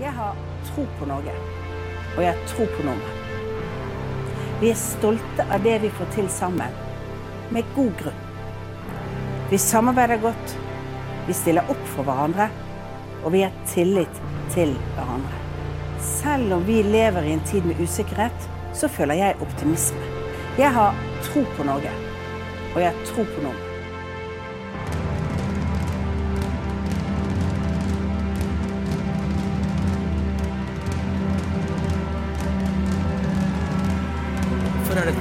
Jeg har tro på Norge, og jeg har tro på nordmenn. Vi er stolte av det vi får til sammen, med god grunn. Vi samarbeider godt, vi stiller opp for hverandre, og vi har tillit til hverandre. Selv om vi lever i en tid med usikkerhet, så føler jeg optimisme. Jeg har tro på Norge, og jeg har tro på nordmenn.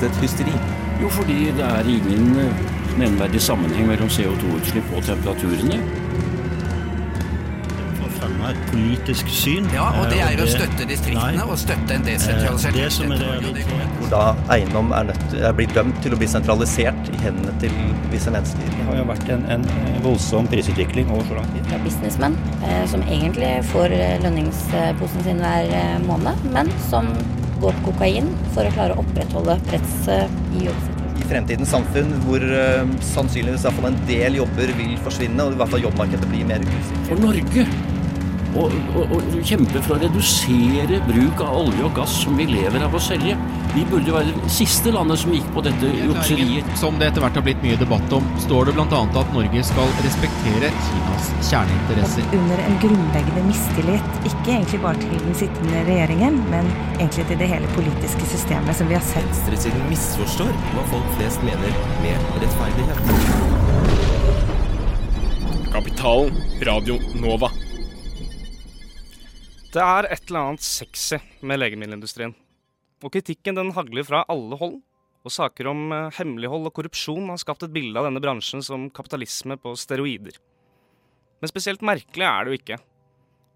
Dette et hysteri? Jo, fordi det er ingen eh, nevnverdig sammenheng mellom CO2-utslipp og temperaturene. et politisk syn. Ja, og det er å det- støtte distriktene Nei. og støtte en Eh, desentralisert Det som er realiteten hvor da eiendom er, nødt, er blitt dømt til å bli sentralisert i hendene til visse mennesker. Det har jo vært en, en voldsom prisutvikling over så lang tid. Det er businessmenn eh, som egentlig får eh, lønningsposen sin hver eh, måned, men som går på kokain for å klare å opprettholde presset i jobbsituasjonen. I fremtidens samfunn hvor eh, sannsynligvis fall en del jobber vil forsvinne, og i hvert fall jobbmarkedet blir mer usikkert. For Norge å kjempe for å redusere bruk av olje og gass som vi lever av å selge. Vi burde jo være det siste landet som gikk på dette jukseriet. Som det etter hvert har blitt mye debatt om, står det bl.a. at Norge skal respektere Kinas kjerneinteresser. under en grunnleggende mistillit, ikke egentlig bare til den sittende regjeringen, men egentlig til det hele politiske systemet som vi har sett. Venstresiden misforstår hva folk flest mener med rettferdighet. Kapitalen, Radio Nova. Det er et eller annet sexy med legemiddelindustrien. Og kritikken den hagler fra alle hold. Og saker om eh, hemmelighold og korrupsjon har skapt et bilde av denne bransjen som kapitalisme på steroider. Men spesielt merkelig er det jo ikke.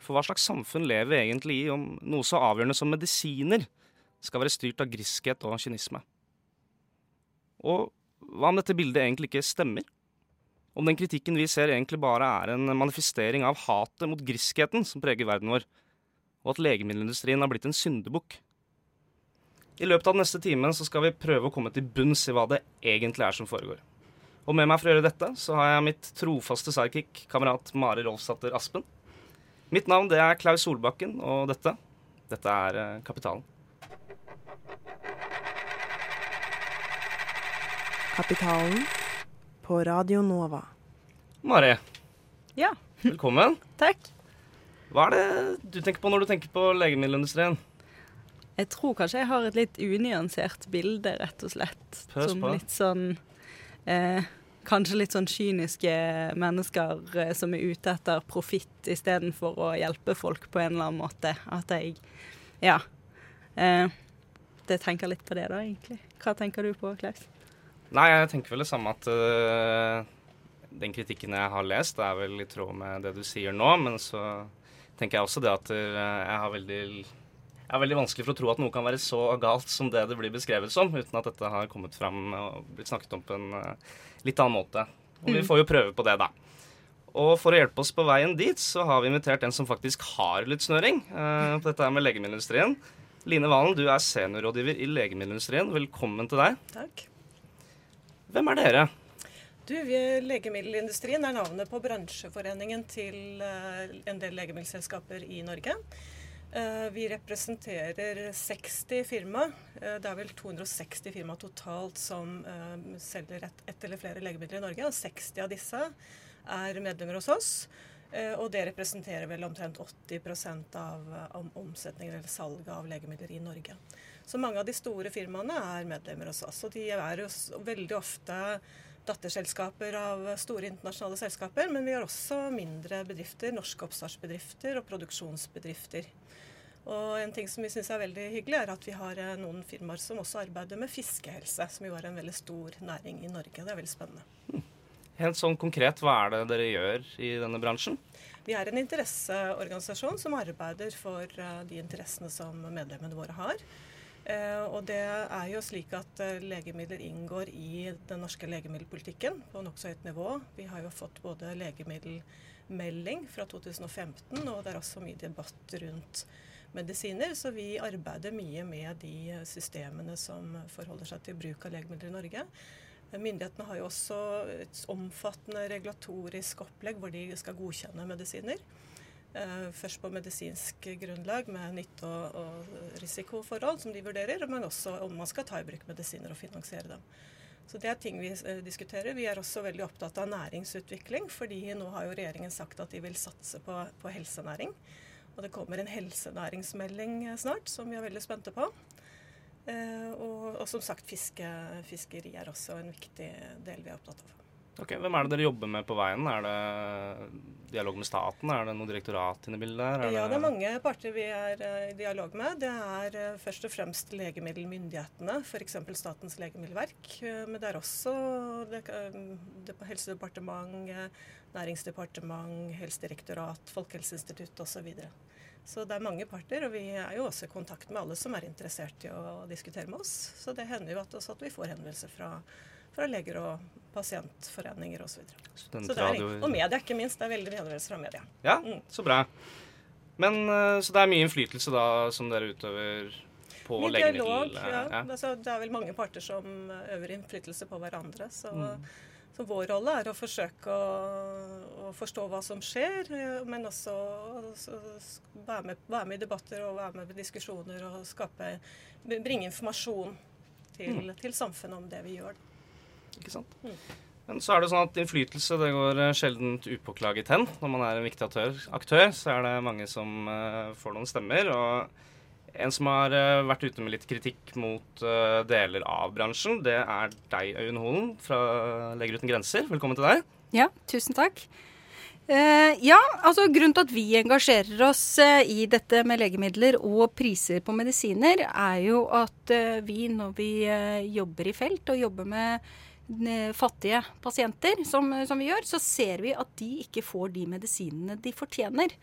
For hva slags samfunn lever vi egentlig i om noe så avgjørende som medisiner skal være styrt av griskhet og kynisme? Og hva om dette bildet egentlig ikke stemmer? Om den kritikken vi ser egentlig bare er en manifestering av hatet mot griskheten som preger verden vår, og at legemiddelindustrien har blitt en syndebukk. I løpet av den neste timen så skal vi prøve å komme til bunns i hva det egentlig er som foregår. Og med meg for å gjøre dette så har jeg mitt trofaste sidekick, kamerat Mari Rolfsdatter Aspen. Mitt navn det er Klaus Solbakken, og dette, dette er eh, Kapitalen. Kapitalen på Radio Nova. Mari, Ja, velkommen. takk. Hva er det du tenker på når du tenker på legemiddelindustrien? Jeg tror kanskje jeg har et litt unyansert bilde, rett og slett. Pøs som litt sånn eh, Kanskje litt sånn kyniske mennesker eh, som er ute etter profitt istedenfor å hjelpe folk på en eller annen måte. At jeg Ja. Eh, jeg tenker litt på det, da, egentlig. Hva tenker du på, Klaus? Nei, jeg tenker vel det samme at uh, den kritikken jeg har lest, er vel i tråd med det du sier nå, men så tenker jeg også det at uh, jeg har veldig jeg har veldig vanskelig for å tro at noe kan være så galt som det det blir beskrevet som, uten at dette har kommet fram og blitt snakket om på en øh, litt annen måte. Og vi Mm. får jo prøve på det, da. Og for å hjelpe oss på veien dit, så har vi invitert en som faktisk har litt snøring øh, på dette her med legemiddelindustrien. Line Valen, du er seniorrådgiver i legemiddelindustrien. Velkommen til deg. Takk. Hvem er dere? Du, vi, Legemiddelindustrien er navnet på bransjeforeningen til eh, en del legemiddelselskaper i Norge. Eh, vi representerer 60 firma. Eh, det er vel 260 firma totalt som eh, selger ett et eller flere legemidler i Norge. Og 60 av disse er medlemmer hos oss. Og det representerer vel omtrent 80% av omsetningen eller salget av legemidler i Norge. Så mange av de store firmaene er medlemmer hos oss. Og de er jo veldig ofte datterselskaper av store internasjonale selskaper, men vi har også mindre bedrifter, norske oppstartsbedrifter og produksjonsbedrifter. Og en ting som vi syns er veldig hyggelig, er at vi har eh, noen firmaer som også arbeider med fiskehelse, som jo er en veldig stor næring i Norge. Det er veldig spennende. Helt sånn konkret, hva er det dere gjør i denne bransjen? Vi er en interesseorganisasjon som arbeider for eh, de interessene som medlemmene våre har. Eh, Og det er jo slik at legemidler inngår i den norske legemiddelpolitikken på nokså høyt nivå. Vi har jo fått både legemiddelmelding fra 2015, og det er også mye debatt rundt medisiner. Så vi arbeider mye med de systemene som forholder seg til bruk av legemidler i Norge. Myndighetene har jo også et omfattende regulatorisk opplegg hvor de skal godkjenne medisiner. Eh, først på medisinsk grunnlag med nytte- og, risikoforhold som de vurderer, men også om man skal ta i bruk medisiner og finansiere dem. Så Det er ting vi eh, diskuterer. Vi er også veldig opptatt av næringsutvikling, fordi nå har jo regjeringen sagt at de vil satse på, på helsenæring. Og det kommer en helsenæringsmelding snart som vi er veldig spente på. Eh, og, og, som sagt, fiske, fiskeri er også en viktig del vi er opptatt av. Ok, Hvem er det dere jobber med på veien? Er det dialog med staten? Er det noe direktorat inne i bildet der? ja, det er mange parter vi er eh, i dialog med. Det er uh, først og fremst legemiddelmyndighetene, f.eks. Statens legemiddelverk. Uh, men det er også det, det, Helsedepartement, Næringsdepartement, Helsedirektorat, Folkehelseinstitutt osv. Så det er mange parter, og vi er jo også i kontakt med alle som er interessert i å diskutere med oss. Så det hender jo at, også at vi får henvendelser fra fra leger og pasientforeninger osv. Og media, ikke minst. Det er veldig henvendelser fra media. Ja, mm. så bra. Men eh, Så det er mye innflytelse da som dere utøver på mye legemiddel... Dialog, ja. ja. Altså, det er vel mange parter som øver innflytelse på hverandre. Så, mm. så vår rolle er å forsøke å, å, forstå hva som skjer, men også være med, være, med, i debatter og være med i diskusjoner og skape, bringe informasjon til, mm. til samfunnet om det vi gjør. Ikke sant? Mm. Men så er det sånn at innflytelse det går eh, sjelden upåklaget hen. Når man er en viktig aktør, aktør så er det mange som uh, får noen stemmer. Og en som har uh, vært ute med litt kritikk mot uh, deler av bransjen, det er deg, Øyunn Holen fra Leger uten grenser. Velkommen til deg. Ja, tusen takk. ja, altså Grunnen til at vi engasjerer oss i dette med legemidler og priser på medisiner, er jo at vi når vi jobber i felt og jobber med fattige pasienter, som, som, vi gjør, så ser vi at de ikke får de medisinene de fortjener.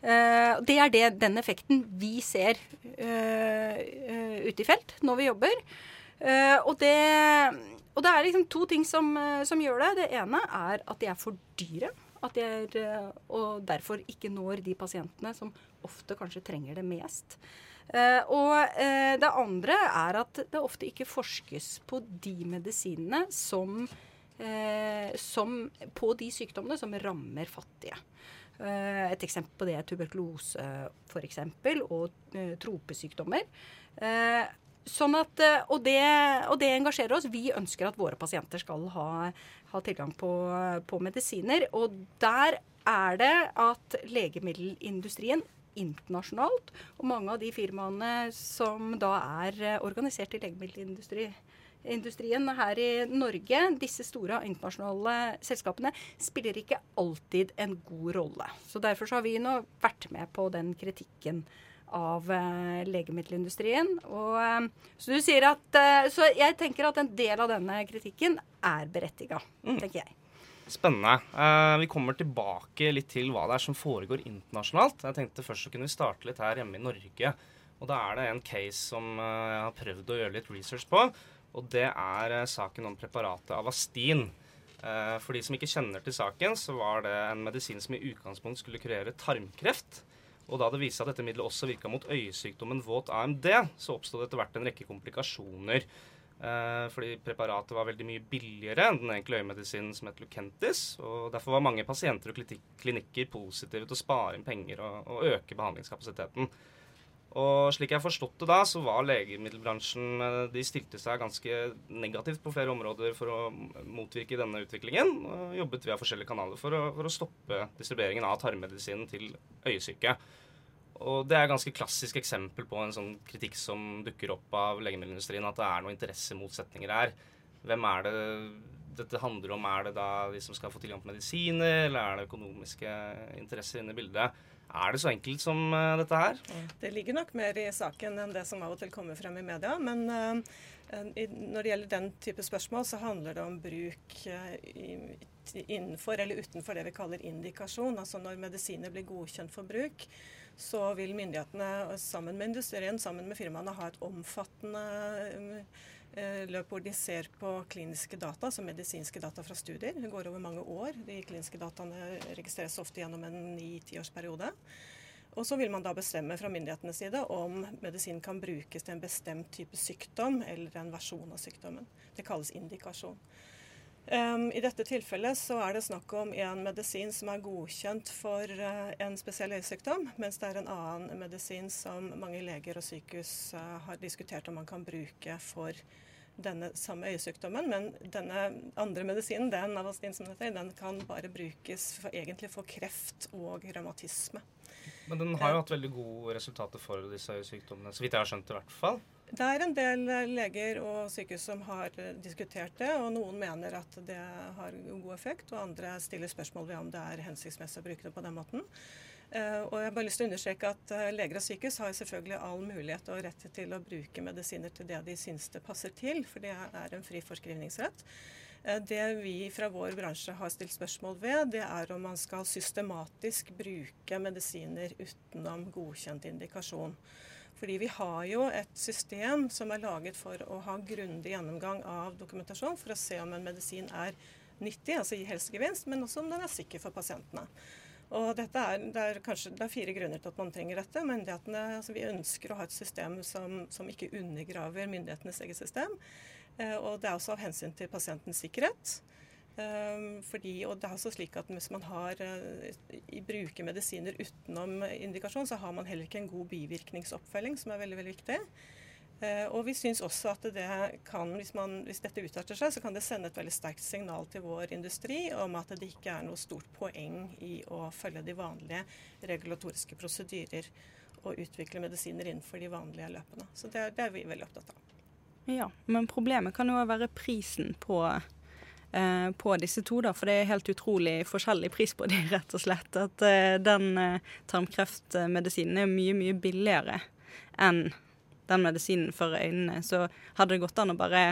Uh, det er det, den effekten vi ser uh, ute i felt når vi jobber. og, det, og det er liksom to ting som, som, gjør det. Det ene er at de er for dyre. At de er, og derfor ikke når de pasientene som ofte kanskje trenger det mest. Uh, og uh, det andre er at det ofte ikke forskes på de medisinene som, uh, som På de sykdommene som rammer fattige. et eksempel på det er tuberkulose f.eks. og tropesykdommer. Sånn at, og, det, og, det, engasjerer oss. Vi ønsker at våre pasienter skal ha, ha tilgang på, på medisiner. Og der er det at legemiddelindustrien internasjonalt. Og mange av de firmaene som da er eh, organisert i legemiddelindustrien her i Norge, disse store internasjonale selskapene, spiller ikke alltid en god rolle. Så Derfor så har vi nå vært med på den kritikken av eh, legemiddelindustrien. Og, eh, så at, eh, så jeg tenker at en del av denne kritikken er berettiga, mm. tenker jeg. Spennende. Uh, vi kommer tilbake litt til hva det er som foregår internasjonalt. Jeg tenkte først så kunne vi starte litt her hjemme i Norge. Og da er det en case som uh, jeg har prøvd å gjøre litt research på. Og det er uh, saken om preparatet Avastin. for de som ikke kjenner til saken, så var det en medisin som i utgangspunkt skulle kurere tarmkreft. Og da det viste seg at dette middelet også virka mot øyesykdommen våt AMD, så oppsto det etter hvert en rekke komplikasjoner. Eh, fordi preparatet var veldig mye billigere enn den egentlige øyemedisinen som het Lucentis. og Derfor var mange pasienter og klinikker positive til å spare inn penger og, og øke behandlingskapasiteten. Og slik jeg forstått det da, så var legemiddelbransjen eh, De stilte seg ganske negativt på flere områder for å motvirke denne utviklingen. Og jobbet via forskjellige kanaler for å, for å stoppe distribueringen av tarmmedisinen til øyesyke. Og det er et ganske klassisk eksempel på en sånn kritikk som dukker opp av legemiddelindustrien, at det er noen interessemotsetninger her. Hvem er det dette handler om? Er det da de som skal få tilgang på medisiner, eller er det økonomiske interesser inne i bildet? Er det så enkelt som uh, dette her? Det ligger nok mer i saken enn det som av og til kommer frem i media. Men uh, når det gjelder den type spørsmål, så handler det om bruk uh, innenfor eller utenfor det vi kaller indikasjon. Altså når medisiner blir godkjent for bruk så vil myndighetene sammen med industrien, sammen med firmaene, ha et omfattende eh, løp hvor de ser på kliniske data, altså medisinske data fra studier. Det går over mange år. De kliniske dataene registreres ofte gjennom en ni-tiårsperiode. Og så vil man da bestemme fra myndighetenes side om medisinen kan brukes til en bestemt type sykdom eller en versjon av sykdommen. Det kalles indikasjon. Um, I dette tilfellet så er det snakk om en medisin som er godkjent for uh, en spesiell øyesykdom, mens det er en annen medisin som mange leger og sykehus uh, har diskutert om man kan bruke for denne samme øyesykdommen. Men denne andre medisinen, den Avastin som heter, den kan bare brukes for, egentlig for kreft og revmatisme. Men den har jo hatt veldig gode resultater for disse øyesykdommene, så vidt jeg har skjønt i hvert fall. Det er en del eh, leger og sykehus som har eh, diskutert det, og noen mener at det har god effekt, og andre stiller spørsmål ved om det er hensiktsmessig å bruke det på den måten. Uh, og jeg har bare lyst til å understreke at Leger og sykehus har selvfølgelig all mulighet og rett til å bruke medisiner til det de syns det passer til, for det er en fri forskrivningsrett. Det vi fra vår bransje har stilt spørsmål ved, det er om man skal systematisk bruke medisiner utenom godkjent indikasjon. Fordi vi har jo et system som er laget for å ha grundig gjennomgang av dokumentasjon for å se om en medisin er nyttig, altså gir helsegevinst, men også om den er sikker for pasientene. Og dette er, det, er kanskje, det er fire grunner til at man trenger dette. Myndighetene, altså Vi ønsker å ha et system som, som ikke undergraver myndighetenes eget system. Eh, og det er også av hensyn til pasientens sikkerhet. Um, fordi, og det er også slik at Hvis man har, uh, bruker medisiner utenom indikasjon, så har man heller ikke en god bivirkningsoppfølging, som er veldig veldig viktig. Uh, og vi syns også at det kan, hvis, man, hvis dette utarter seg, så kan det sende et veldig sterkt signal til vår industri om at det ikke er noe stort poeng i å følge de vanlige regulatoriske prosedyrer og utvikle medisiner innenfor de vanlige løpene. Så det, det er vi veldig opptatt av. Ja, Men problemet kan jo være prisen på Eh, på disse to, da, for det er helt utrolig forskjellig pris på de, rett og slett. At uh, den uh, tarmkreftmedisinen er mye, mye billigere enn den medisinen for øynene. Så hadde det gått an å bare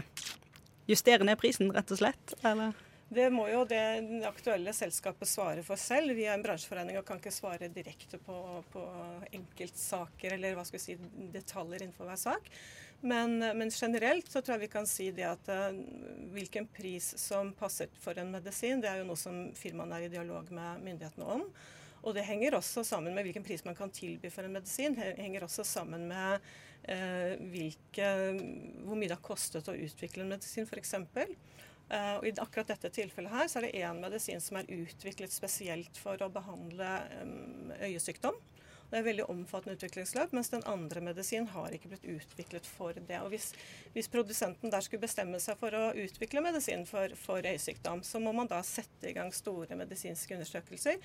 justere ned prisen, rett og slett? Eller? Det må jo det aktuelle selskapet svare for selv. Vi er en bransjeforening og kan ikke svare direkte på, på enkeltsaker eller hva skal vi si, detaljer innenfor hver sak. Men, men, generelt så tror jeg vi kan si det at uh, hvilken pris som passer for en medisin, det er jo noe som firmaene er i dialog med myndighetene om. Og det henger også sammen med hvilken pris man kan tilby for en medisin. Det henger også sammen med eh, hvilke, hvor mye det har kostet å utvikle en medisin, f.eks. Eh, og I akkurat dette tilfellet her så er det én medisin som er utviklet spesielt for å behandle um, øyesykdom. Det er veldig omfattende utviklingsløp, mens den andre medisinen har ikke blitt utviklet for det. Og hvis, hvis produsenten der skulle bestemme seg for å utvikle medisin for, for øyesykdom, så må man da sette i gang store medisinske undersøkelser.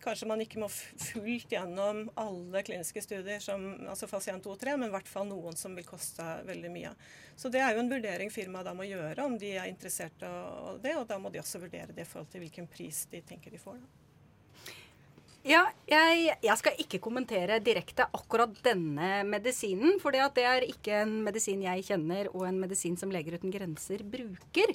Kanskje man ikke må fullt gjennom alle kliniske studier, som, altså fase 1, 2, 3, men i hvert fall noen som vil koste veldig mye. Så det er jo en vurdering firmaet da må gjøre, om de er interessert i det. Og da må de også vurdere det i forhold til hvilken pris de tenker de får. da. Ja, jeg, jeg, skal ikke kommentere direkte akkurat denne medisinen. For det er ikke en medisin jeg kjenner, og en medisin som Leger uten grenser bruker.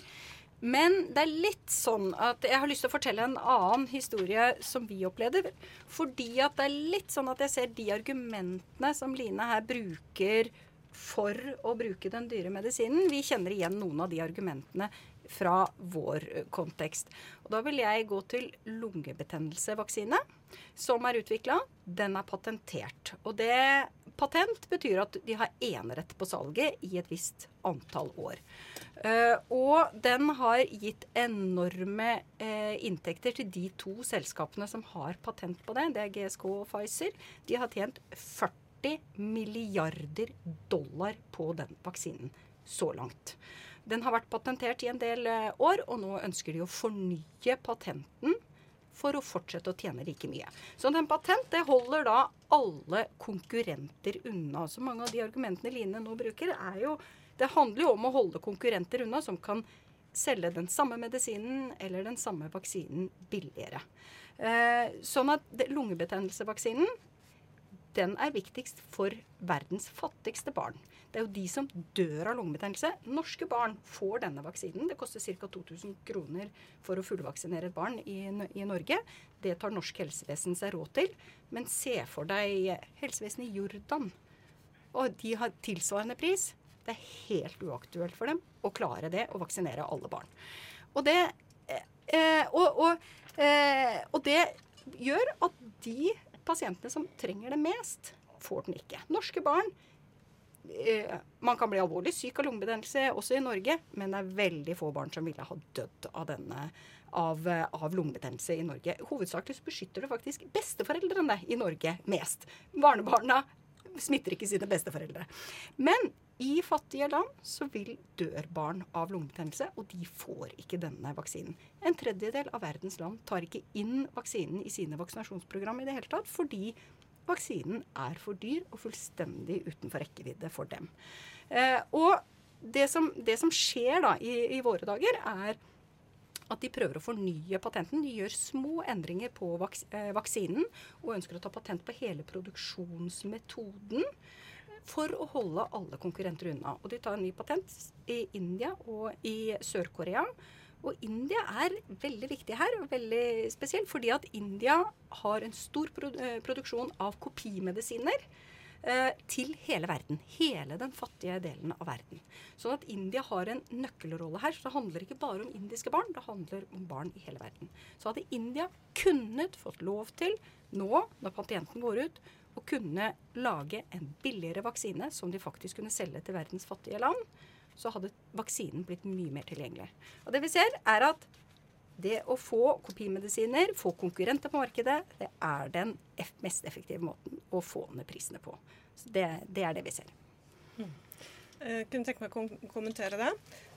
Men det er litt sånn at jeg har lyst til å fortelle en annen historie som vi opplevde. Fordi at det er litt sånn at jeg ser de argumentene som Line her bruker for å bruke den dyre medisinen. Vi kjenner igjen noen av de argumentene fra vår kontekst. Og da vil jeg gå til lungebetennelsevaksine, som er utvikla. Den er patentert. Og det patent betyr at de har enerett på salget i et visst antall år. Uh, og den har gitt enorme uh, inntekter til de to selskapene som har patent på det. Det er GSK og Pfizer. De har tjent 40 milliarder dollar på den vaksinen så langt. Den har vært patentert i en del eh, år, og nå ønsker de å fornye patenten for å fortsette å tjene like mye. Så den patent det holder da alle konkurrenter unna. Så mange av de argumentene Line nå bruker, er jo Det handler jo om å holde konkurrenter unna som kan selge den samme medisinen eller den samme vaksinen billigere. Eh, sånn at lungebetennelsevaksinen den er viktigst for verdens fattigste barn. Det er jo de som dør av lungebetennelse. Norske barn får denne vaksinen. Det koster ca. 2000 kroner for å fullvaksinere et barn i, i, Norge. Det tar norsk helsevesen seg råd til. Men se for deg helsevesenet i Jordan. Og de har tilsvarende pris. Det er helt uaktuelt for dem å klare det å vaksinere alle barn. Og det, eh, og, og, eh, og det gjør at de pasientene som trenger det mest, får den ikke. Norske barn eh, man kan bli alvorlig syk av lungebetennelse også i Norge, men det er veldig få barn som ville ha dødd av denne av, eh, av lungebetennelse i Norge. Hovedsakelig beskytter det faktisk besteforeldrene i Norge mest. Barnebarna smitter ikke sine besteforeldre. Men i fattige land så vil dør barn av lungebetennelse, og de får ikke denne vaksinen. En tredjedel av verdens land tar ikke inn vaksinen i sine vaksinasjonsprogram i det hele tatt, fordi vaksinen er for dyr og fullstendig utenfor rekkevidde for dem. Eh, og det som, det som skjer da i, i, våre dager, er at de prøver å fornye patenten. De gjør små endringer på vaks, eh, vaksinen og ønsker å ta patent på hele produksjonsmetoden for å holde alle konkurrenter unna. Og de tar en ny patent i India og i Sør-Korea. Og India er veldig viktig her, og veldig spesielt, fordi at India har en stor eh, produksjon av kopimedisiner eh, til hele verden. Hele den fattige delen av verden. Sånn at India har en nøkkelrolle her. Så det handler ikke bare om indiske barn, det handler om barn i hele verden. Så hadde India kunnet fått lov til nå, når patienten går ut, å kunne lage en billigere vaksine som de faktisk kunne selge til verdens fattige land, så hadde vaksinen blitt mye mer tilgjengelig. Og det vi ser, er at det å få kopimedisiner, få konkurrenter på markedet, det er den mest effektive måten å få ned prisene på. Så det, det er det vi ser. Jeg kunne tenke meg å kommentere det.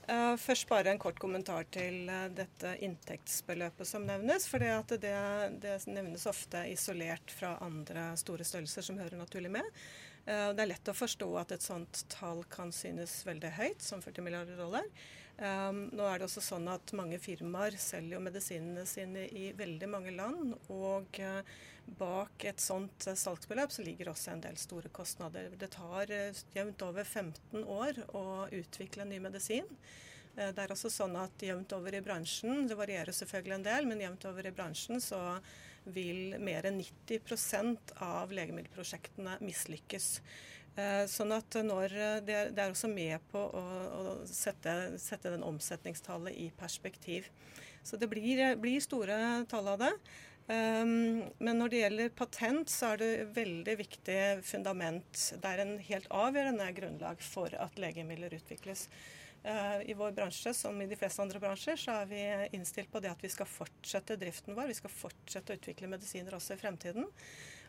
Uh, først bare en kort kommentar til uh, dette inntektsbeløpet som nevnes. For det, det, nevnes ofte isolert fra andre store størrelser som hører naturlig med. Uh, det er lett å forstå at et sånt tall kan synes veldig høyt, som 40 milliarder dollar. Um, nå er det også sånn at mange firmaer selger jo medisinene sine i veldig mange land. Og bak et sånt salgsbeløp så ligger også en del store kostnader. Det tar jevnt over 15 år å utvikle en ny medisin. Eh, det er også sånn at jevnt over i bransjen, det varierer selvfølgelig en del, men jevnt over i bransjen så vil mer enn 90% av legemiddelprosjektene mislykkes. Eh, sånn at når er, det er også med på å, å sette, sette, den omsetningstallet i perspektiv. Så det blir, blir store tall av det. Um, men når det gjelder patent, så er det veldig viktig fundament. Det er en helt avgjørende grunnlag for at legemidler utvikles. Uh, I vår bransje, som i de fleste andre bransjer, så er vi innstilt på det at vi skal fortsette driften vår. Vi skal fortsette å utvikle medisiner også i fremtiden.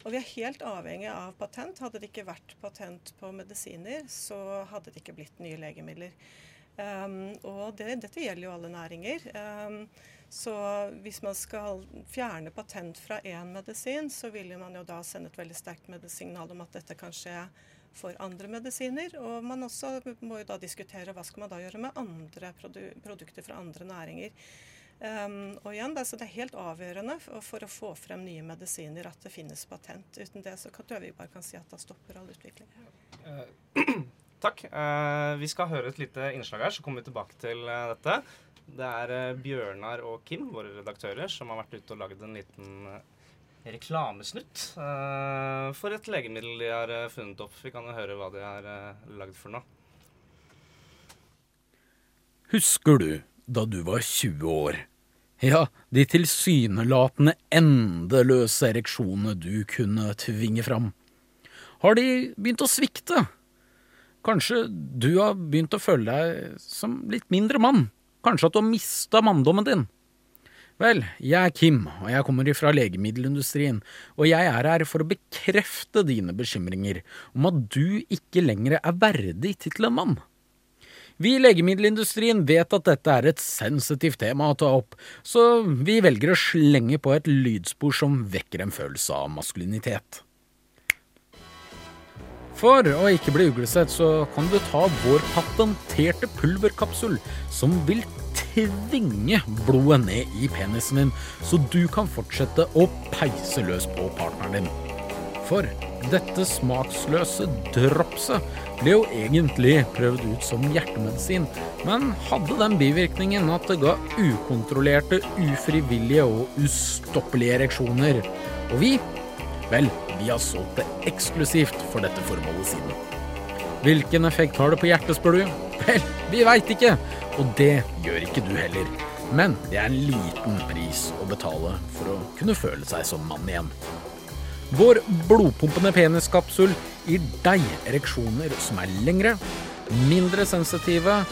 Og vi er helt avhengig av patent. Hadde det ikke vært patent på medisiner, så hadde det ikke blitt nye legemidler. Um, og det, dette gjelder jo alle næringer. Um, så hvis man skal fjerne patent fra én medisin, så vil man jo da sende et veldig sterkt signal om at dette kan skje for andre medisiner. Og man også må jo da diskutere hva skal man da gjøre med andre produ produkter fra andre næringer. Um, og igjen, det, er helt avgjørende for, for, å få frem nye medisiner at det finnes patent. Uten det så jeg vi bare kan si at da stopper all utvikling. Uh, takk. Uh, vi skal høre et lite innslag her, så kommer vi tilbake til uh, dette. Det er Bjørnar og Kim, våre redaktører, som har vært ute og lagd en liten reklamesnutt uh, for et legemiddel de har funnet opp. Vi kan jo høre hva de har lagd for noe. Husker du da du var 20 år? Ja, de tilsynelatende endeløse ereksjonene du kunne tvinge fram. Har de begynt å svikte? Kanskje du har begynt å føle deg som litt mindre mann? Kanskje at du har mista manndommen din? Vel, jeg er Kim, og jeg kommer ifra legemiddelindustrien, og jeg er her for å bekrefte dine bekymringer om at du ikke lenger er verdig tittelen mann. Vi i legemiddelindustrien vet at dette er et sensitivt tema å ta opp, så vi velger å slenge på et lydspor som vekker en følelse av maskulinitet. For å ikke bli uglesett, så kan du ta vår patenterte pulverkapsul, som vil tvinge blodet ned i penisen din, så du kan fortsette å peise løs på partneren din. For dette smaksløse dropset ble jo egentlig prøvd ut som hjertemedisin, men hadde den bivirkningen at det ga ukontrollerte, ufrivillige og ustoppelige ereksjoner. Og vi, vel, vi har solgt det eksklusivt for dette formålet siden. Hvilken effekt har det på hjertet, spør du? Vel, vi veit ikke, og det gjør ikke du heller. Men det er en liten pris å betale for å kunne føle seg som mann igjen. Vår blodpumpende peniskapsul gir deg ereksjoner som er lengre, mindre sensitive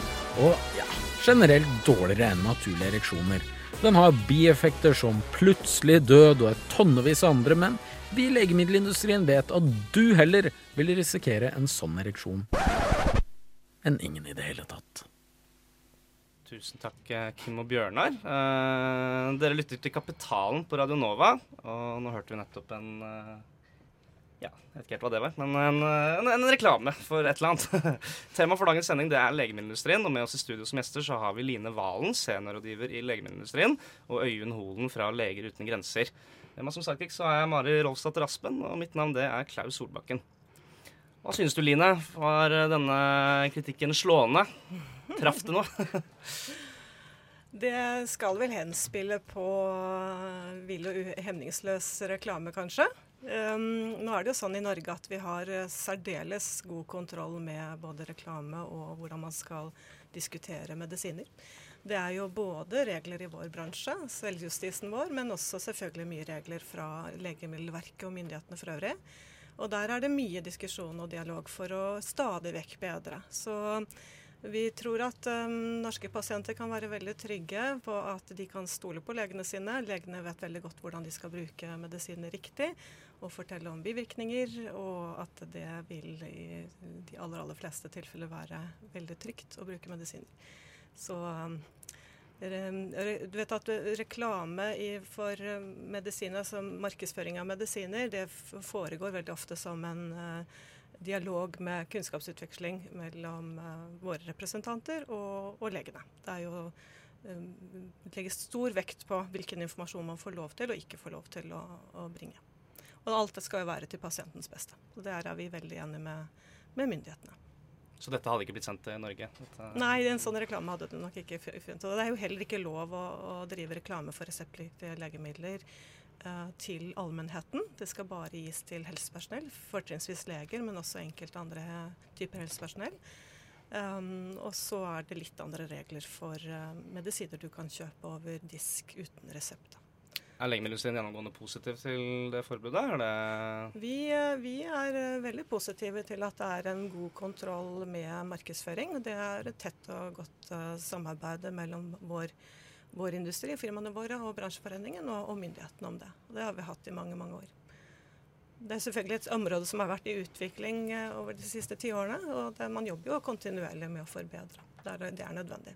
og ja, generelt dårligere enn naturlige ereksjoner. Den har bieffekter som plutselig død og et tonnevis av andre, men vi i legemiddelindustrien vet at du heller vil risikere en sånn ereksjon enn ingen i det hele tatt. Tusen takk, Kim og Bjørnar. Eh, dere lytter til Kapitalen på Radio Nova, og nå hørte vi nettopp en eh, ja, jeg vet ikke helt hva det var, men en, en, en reklame for et eller annet. Tema for dagens sending det er legemiddelindustrien, og med oss i studio som gjester så har vi Line Valen, seniorrådgiver i legemiddelindustrien, og Øyunn Holen fra Leger uten grenser. Men som sidekick så er jeg Mari Rolfsdatter Aspen, og mitt navn det er Klaus Solbakken. Hva synes du, Line? Var denne kritikken slående? Traff det noe? Det skal vel henspille på vill og hemningsløs reklame, kanskje. Um, nå er det jo sånn i Norge at vi har særdeles god kontroll med både reklame og hvordan man skal diskutere medisiner. Det er jo både regler i vår bransje, selvjustisen vår, men også selvfølgelig mye regler fra Legemiddelverket og myndighetene for øvrig. Og der er det mye diskusjon og dialog for å stadig vekk bedre. Så vi tror at um, norske pasienter kan være veldig trygge på at de kan stole på legene sine. Legene vet veldig godt hvordan de skal bruke medisiner riktig og fortelle om bivirkninger, og at det vil i de aller, aller fleste tilfeller være veldig trygt å bruke medisiner. Så um, du vet at reklame for um, medisiner, som markedsføring av medisiner, det foregår veldig ofte som en uh, dialog med kunnskapsutveksling mellom våre representanter og, og legene. Det er jo um, legges stor vekt på hvilken informasjon man får lov til og ikke får lov til å, å bringe. Og alt det skal jo være til pasientens beste. Og Der er vi veldig enige med, med myndighetene. Så dette hadde ikke blitt sendt til Norge? Dette... Nei, en sånn reklame hadde det nok ikke funnet. Og det er jo heller ikke lov å, å drive reklame for reseptpliktige legemidler uh, til allmennheten. Det skal bare gis til helsepersonell, fortrinnsvis leger, men også enkelte andre typer helsepersonell. Um, og så er det litt andre regler for uh, medisiner du kan kjøpe over disk uten resept. Er legemiddelindustrien gjennomgående positiv til det forbudet? Er det vi, eh, vi, er eh, veldig positive til at det er en god kontroll med markedsføring. Det er et tett og godt uh, samarbeid mellom vår, vår, industri, firmaene våre og bransjeforeningen og, og myndighetene om det. Det har vi hatt i mange, mange år. Det er selvfølgelig et område som har vært i utvikling over de siste ti årene. Og det, man jobber jo kontinuerlig med å forbedre. Det er, det er nødvendig.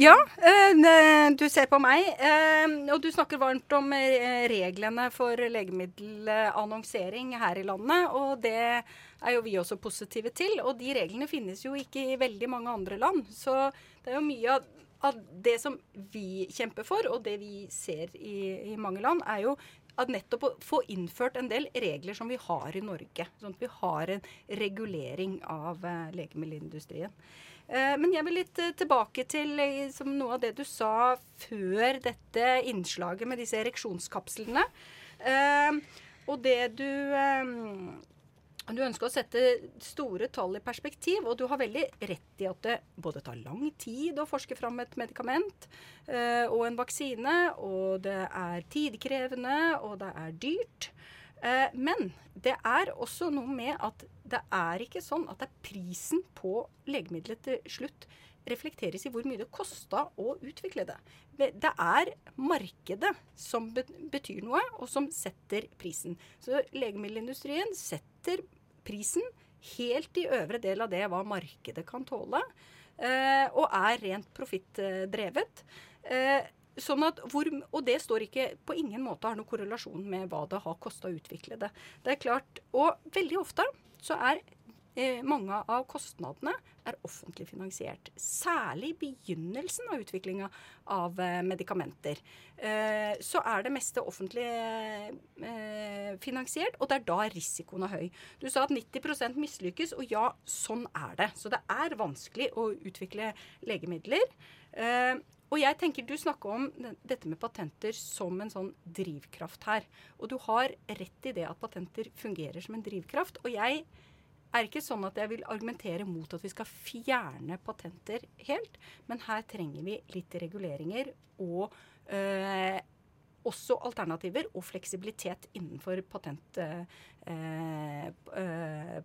Ja, eh, du ser på meg. Eh, og du snakker varmt om eh, reglene for legemiddelannonsering her i landet. Og det er jo vi også positive til. Og de reglene finnes jo ikke i veldig mange andre land. Så det er jo mye av, det som vi kjemper for, og det vi ser i, i mange land, er jo at nettopp å få innført en del regler som vi har i Norge. Sånn at vi har en regulering av legemiddelindustrien. Eh, men jeg vil litt eh, tilbake til eh, noe av det du sa før dette innslaget med disse ereksjonskapslene. Og det du du ønsker å sette store tall i perspektiv, og du har veldig rett i at det både tar lang tid å forske fram et medikament og en vaksine, og det er tidkrevende, og det er dyrt. Men det er også noe med at det er ikke sånn at det er prisen på legemiddelet til slutt reflekteres i hvor mye det kosta å utvikle det. Det er markedet som betyr noe, og som setter prisen. Så legemiddelindustrien setter prisen helt i øvre del av det hva markedet kan tåle, eh, og er rent profittdrevet. Eh, Sånn hvor, og det står ikke på ingen måte har noen korrelasjon med hva det har kosta å utvikle det. Det er klart, Og veldig ofte så er eh, mange av kostnadene er offentlig finansiert. Særlig i begynnelsen av utviklinga av eh, medikamenter. Eh, så er det meste offentlig eh, finansiert, og det er da risikoen er høy. Du sa at 90% mislykkes, og ja, sånn er det. Så det er vanskelig å utvikle legemidler. Og jeg tenker Du snakker om dette med patenter som en sånn drivkraft her. Og du har rett i det at patenter fungerer som en drivkraft. Og jeg er ikke sånn at jeg vil argumentere mot at vi skal fjerne patenter helt. Men her trenger vi litt reguleringer og, øh, også alternativer og fleksibilitet innenfor patent, eh,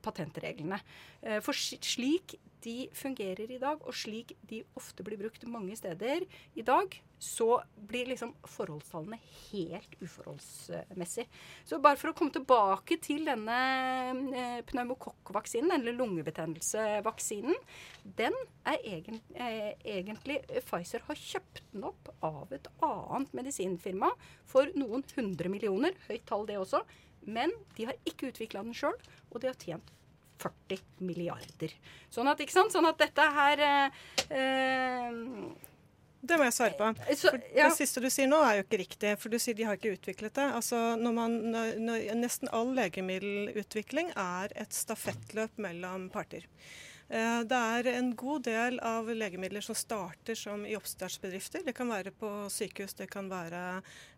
patentreglene. Eh, for slik de fungerer i dag, og slik de ofte blir brukt mange steder i dag, så blir liksom forholdstallene helt uforholdsmessig. Så bare for å komme tilbake til denne eh, pneumokokkvaksinen, eller lungebetennelsevaksinen, den er egen, eh, egentlig Pfizer har kjøpt den opp av et annet medisinfirma for noen hundre millioner. Høyt tall, det også. Men de har ikke utvikla den sjøl, og de har tjent 40 milliarder. Sånn at, ikke sant? Sånn at dette her eh, det må jeg svare på. For ja. Det siste du sier nå er jo ikke riktig, for du sier de har ikke utviklet det. Altså, når man, når, nesten all legemiddelutvikling er et stafettløp mellom parter. Eh, det er en god del av legemidler som starter som i oppstartsbedrifter. Det kan være på sykehus, det kan være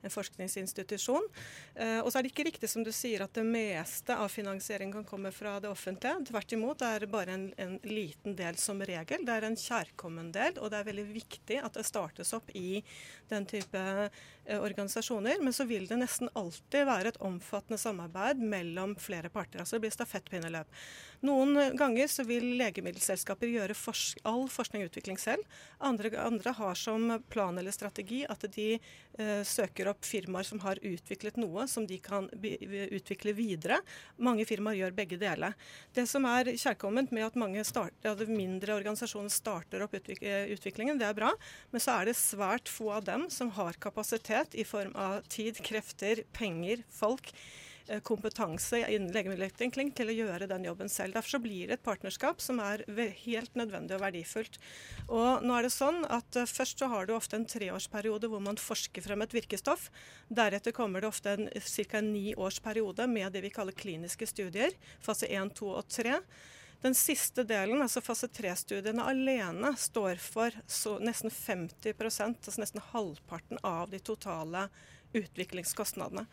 en forskningsinstitusjon. Eh, og så er det ikke riktig som du sier at det meste av finansiering kan komme fra det offentlige. Tvert imot, det er bare en, en liten del som regel. Det er en kjærkommen del, og det er veldig viktig at det startes opp i den type eh, organisasjoner. Men så vil det nesten alltid være et omfattende samarbeid mellom flere parter. Altså det blir stafettpinneløp. Noen ganger så vil legemiddelselskaper gjøre forsk all forskning og utvikling selv. Andre, andre, har som plan eller strategi at de eh, søker opp firmaer som har utviklet noe som de kan utvikle videre. Mange firmaer gjør begge deler. Det som er kjærkomment med at mange start, ja, mindre organisasjoner starter opp utvik utviklingen, det er bra. Men så er det svært få av dem som har kapasitet i form av tid, krefter, penger, folk Eh, kompetanse innen legemiddelutvikling til å gjøre den jobben selv. Derfor så blir det et partnerskap som er helt nødvendig og verdifullt. Og nå er det sånn at uh, Først så har du ofte en treårsperiode hvor man forsker frem et virkestoff. Deretter kommer det ofte en ca. ni års periode med det vi kaller kliniske studier. Fase 1, 2 og 3. Den siste delen, altså fase 3-studiene alene, står for nesten 50% altså nesten halvparten av de totale utviklingskostnadene.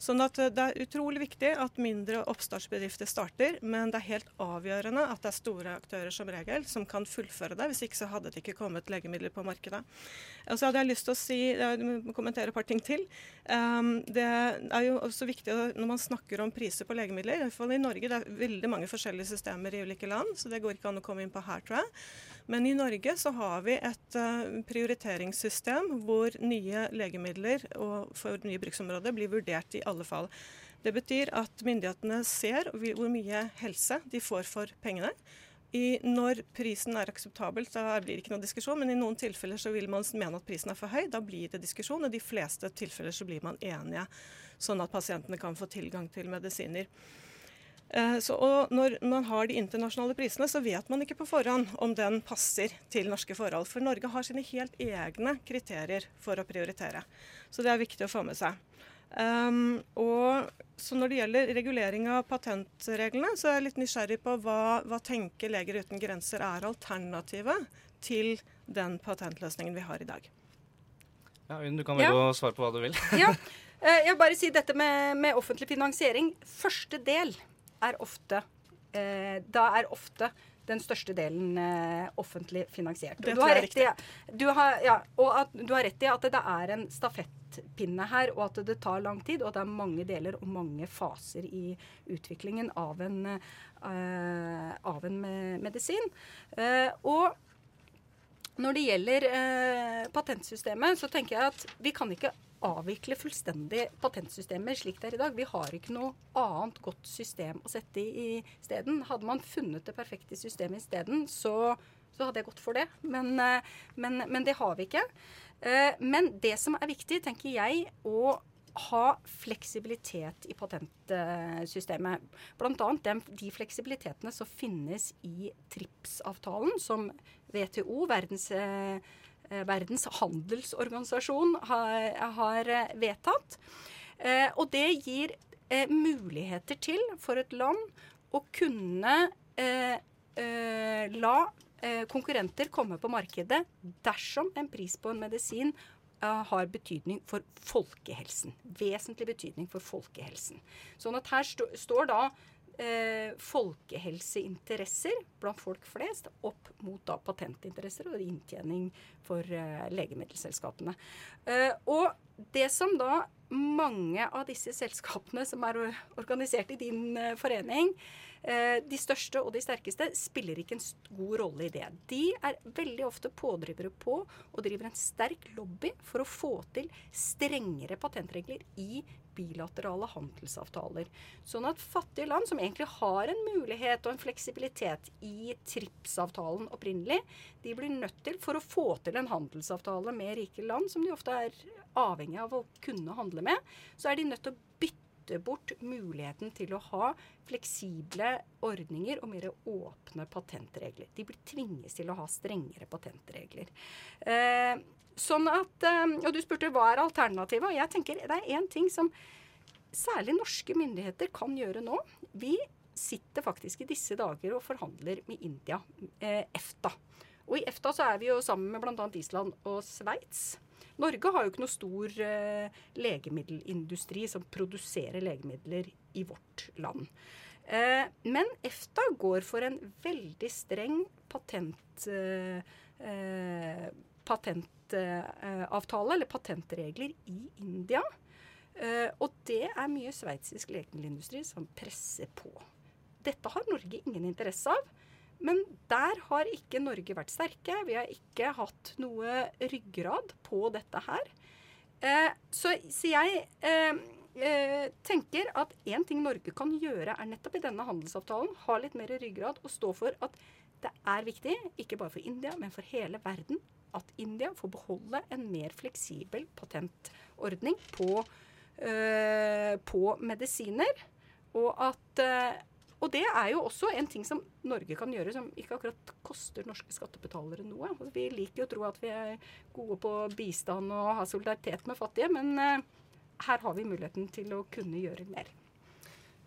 Sånn at eh, Det er utrolig viktig at mindre oppstartsbedrifter starter, men det er helt avgjørende at det er store aktører som regel som kan fullføre det. Hvis ikke så hadde det ikke kommet legemidler på markedet. Og så hadde jeg lyst til å si, kommentere et par ting til. Um, det er jo også viktig når man snakker om priser på legemidler, i hvert fall i Norge, det er veldig mange forskjellige systemer i ulike land, så det går ikke an å komme inn på her, tror jeg. Men i Norge så har vi et uh, prioriteringssystem hvor nye legemidler og for nye bruksområder blir vurdert i alle fall. Det betyr at myndighetene ser hvor mye helse de får for pengene. I, når prisen er akseptabel, så blir det ikke noe diskusjon, men i noen tilfeller så vil man mene at prisen er for høy. Da blir det diskusjon, og i de fleste tilfeller så blir man enige, sånn at pasientene kan få tilgang til medisiner. Eh, så, og når man har de internasjonale prisene, så vet man ikke på forhånd om den passer til norske forhold. For Norge har sine helt egne kriterier for å prioritere. Så det er viktig å få med seg. Um, og så Når det gjelder regulering av patentreglene, så er jeg litt nysgjerrig på hva, hva tenker Leger uten grenser er alternativet til den patentløsningen vi har i dag. Ja, Du kan velge ja. å svare på hva du vil. ja, eh, Jeg vil bare si dette med, med offentlig finansiering. Første del er ofte eh, Da er ofte den største delen eh, offentlig finansiert. Det tror jeg er riktig. Du har, ja, og at, du har rett i at det er en stafettpinne her, og at det tar lang tid, og at det er mange deler og mange faser i utviklingen av en, uh, av en medisin. Uh, og når det gjelder uh, patentsystemet, så tenker jeg at vi kan ikke avvikle fullstendig patentsystemet slik det er i dag. Vi har ikke noe annet godt system å sette i isteden. Hadde man funnet det perfekte systemet isteden, så, så hadde jeg gått for det. Men, eh, men, men, det har vi ikke. Eh, men det som er viktig, tenker jeg, å ha fleksibilitet i patentsystemet. Bl.a. de fleksibilitetene som finnes i TRIPS-avtalen, som WTO, verdens eh, verdens handelsorganisasjon har, har eh, vedtatt. Og det gir muligheter til for et land å kunne la konkurrenter komme på markedet dersom en pris på en medisin har betydning for folkehelsen. Vesentlig betydning for folkehelsen. Sånn at her st står da eh, folkehelseinteresser blant folk flest opp mot da patentinteresser og inntjening for eh, legemiddelselskapene. Eh, og det som da mange av disse selskapene som er organisert i din eh, forening, eh, de største og de sterkeste, spiller ikke en god rolle i det. De er veldig ofte pådrivere på og driver en sterk lobby for å få til strengere patentregler i bilaterale handelsavtaler. Sånn at fattige land, som egentlig har en mulighet og en fleksibilitet i TRIPS-avtalen opprinnelig, de blir nødt til, for å få til en handelsavtale med rike land, som de ofte er avhengig av å kunne handle med, så er de nødt til å bytte bort muligheten til å ha fleksible ordninger og mer åpne patentregler. De blir tvinges til å ha strengere patentregler. Eh, Sånn at, eh, Og du spurte hva er alternativet. Og jeg tenker det er én ting som særlig norske myndigheter kan gjøre nå. Vi sitter faktisk i disse dager og forhandler med India, eh, EFTA. Og i EFTA så er vi jo sammen med bl.a. Island og Sveits. Norge har jo ikke noe stor eh, legemiddelindustri som produserer legemidler i vårt land. Eh, men EFTA går for en veldig streng patent, eh, eh patentavtale, eller patentregler, i India. Uh, og det er mye sveitsisk legemiddelindustri som presser på. Dette har Norge ingen interesse av. Men der har ikke Norge vært sterke. Vi har ikke hatt noe ryggrad på dette her. Eh, så, så, jeg uh, tenker at én ting Norge kan gjøre, er nettopp i denne handelsavtalen ha litt mer ryggrad og stå for at det er viktig, ikke bare for India, men for hele verden, at India får beholde en mer fleksibel patentordning på, øh, på medisiner. Og at øh, og det er jo også en ting som Norge kan gjøre som ikke akkurat koster norske skattebetalere noe. Altså, vi liker jo å tro at vi er gode på bistand og har solidaritet med fattige, men uh, her har vi muligheten til å kunne gjøre mer.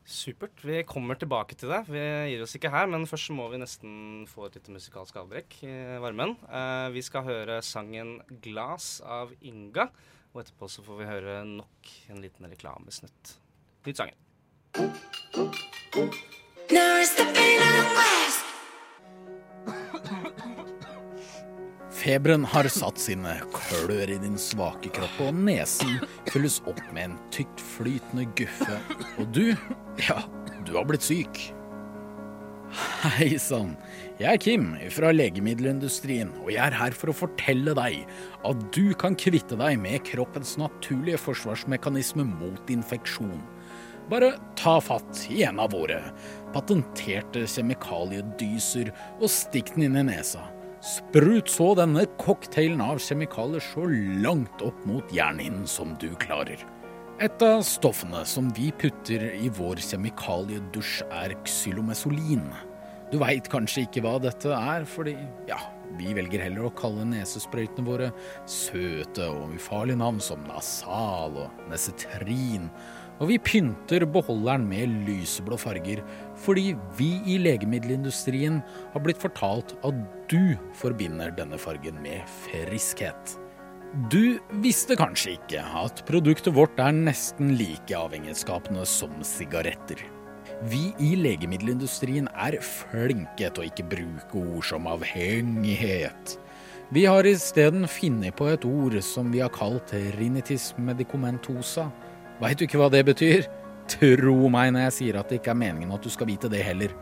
Supert. Vi kommer tilbake til det. Vi gir oss ikke her, men først må vi nesten få et lite musikalsk avbrekk i varmen. Uh, vi skal høre sangen 'Glas' av Inga, og etterpå så får vi høre nok en liten reklamesnutt. Nytt sangen. Feberen har satt sine klør i din svake kropp, og nesen fylles opp med en tykt flytende guffe. Og du, ja, du har blitt syk. Hei sann, jeg er Kim fra legemiddelindustrien, og jeg er her for å fortelle deg at du kan kvitte deg med kroppens naturlige forsvarsmekanisme mot infeksjon. Bare ta fatt i en av våre patenterte kjemikaliedyser og stikk den inn i nesa. Sprut så denne cocktailen av kjemikalier så langt opp mot hjernehinnen som du klarer. Et av stoffene som vi putter i vår kjemikaliedusj, er xylomesolin. Du veit kanskje ikke hva dette er, fordi ja, vi velger heller å kalle nesesprøytene våre søte og ufarlige navn som Nasal og Nesetrin og vi pynter beholderen med lyseblå farger fordi vi i legemiddelindustrien har blitt fortalt at du forbinder denne fargen med friskhet. Du visste kanskje ikke at produktet vårt er nesten like avhengighetsskapende som sigaretter. Vi i legemiddelindustrien er flinke til å ikke bruke ord som avhengighet. Vi har isteden funnet på et ord som vi har kalt rinitis medicomentosa, Veit du ikke hva det betyr? Tro meg når jeg sier at det ikke er meningen at du skal vite det heller.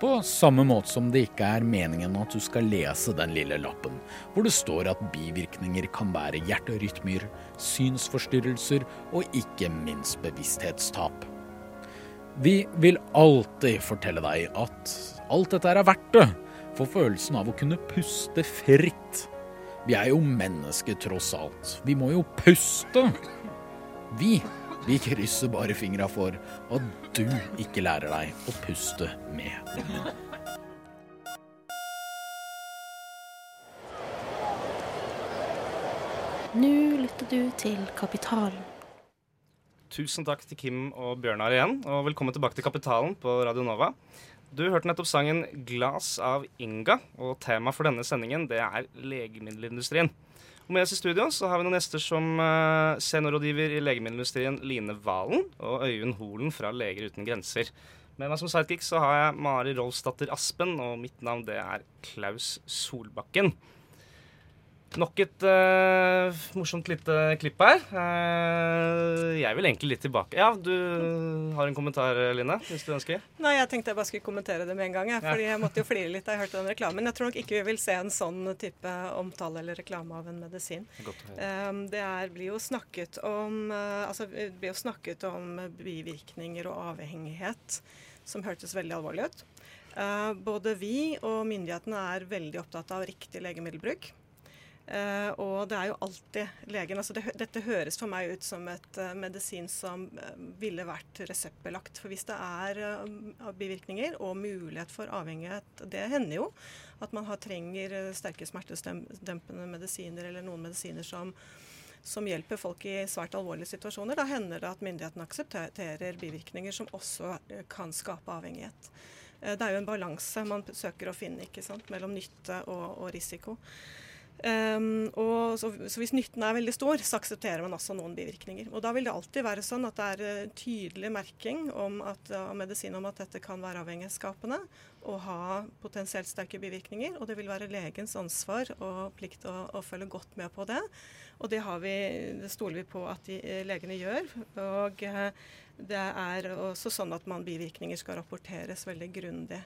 På samme måte som det ikke er meningen at du skal lese den lille lappen, hvor det står at bivirkninger kan være hjerterytmer, synsforstyrrelser og ikke minst bevissthetstap. Vi vil alltid fortelle deg at alt dette er verdt det, for følelsen av å kunne puste fritt. Vi er jo mennesker, tross alt. Vi må jo puste. Vi vi krysser bare fingra for at du ikke lærer deg å puste med munnen. Nå lytter du til Kapitalen. Tusen takk til Kim og Bjørnar igjen, og velkommen tilbake til Kapitalen på Radio Nova. Du hørte nettopp sangen 'Glass' av Inga, og temaet for denne sendingen det er legemiddelindustrien. Og med oss i studio så har vi noen gjester som uh, seniorrådgiver i legemiddelindustrien Line Valen og Øyvind Holen fra Leger uten grenser. Med meg som sidekick så har jeg Mari Rolfsdatter Aspen, og mitt navn det er Klaus Solbakken. Nok et uh, morsomt lite klipp her. Uh, jeg vil egentlig litt tilbake. Ja, du har en kommentar, Line, hvis du ønsker? Nei, jeg tenkte jeg bare skulle kommentere det med en gang. Jeg, fordi jeg måtte jo flire litt da jeg hørte den reklamen. Jeg tror nok ikke vi vil se en sånn type omtale eller reklame av en medisin. Um, det er, blir jo snakket om uh, altså, det blir jo snakket om bivirkninger og avhengighet, som hørtes veldig alvorlig ut. både vi og myndighetene er veldig opptatt av riktig legemiddelbruk. Uh, og det er jo alltid legen. altså det, Dette høres for meg ut som et uh, medisin som uh, ville vært reseptbelagt. For hvis det er bivirkninger og mulighet for avhengighet Det hender jo at man har, trenger sterke smertedempende medisiner eller noen medisiner som, som hjelper folk i svært alvorlige situasjoner. Da hender det at myndighetene aksepterer bivirkninger som også kan skape avhengighet. Det er jo en balanse man søker å finne ikke sant, mellom nytte og, og risiko. Um, og så, så, Hvis nytten er veldig stor, så aksepterer man også noen bivirkninger. Og Da vil det alltid være sånn at det er uh, tydelig merking om at, av medisin om at dette kan være avhengighetsskapende og ha potensielt sterke bivirkninger. Og det vil være legens ansvar og plikt å, å følge godt med på det. Og det, vi, det stoler vi på at de, uh, legene gjør. Og det er også sånn at man bivirkninger skal rapporteres veldig grundig.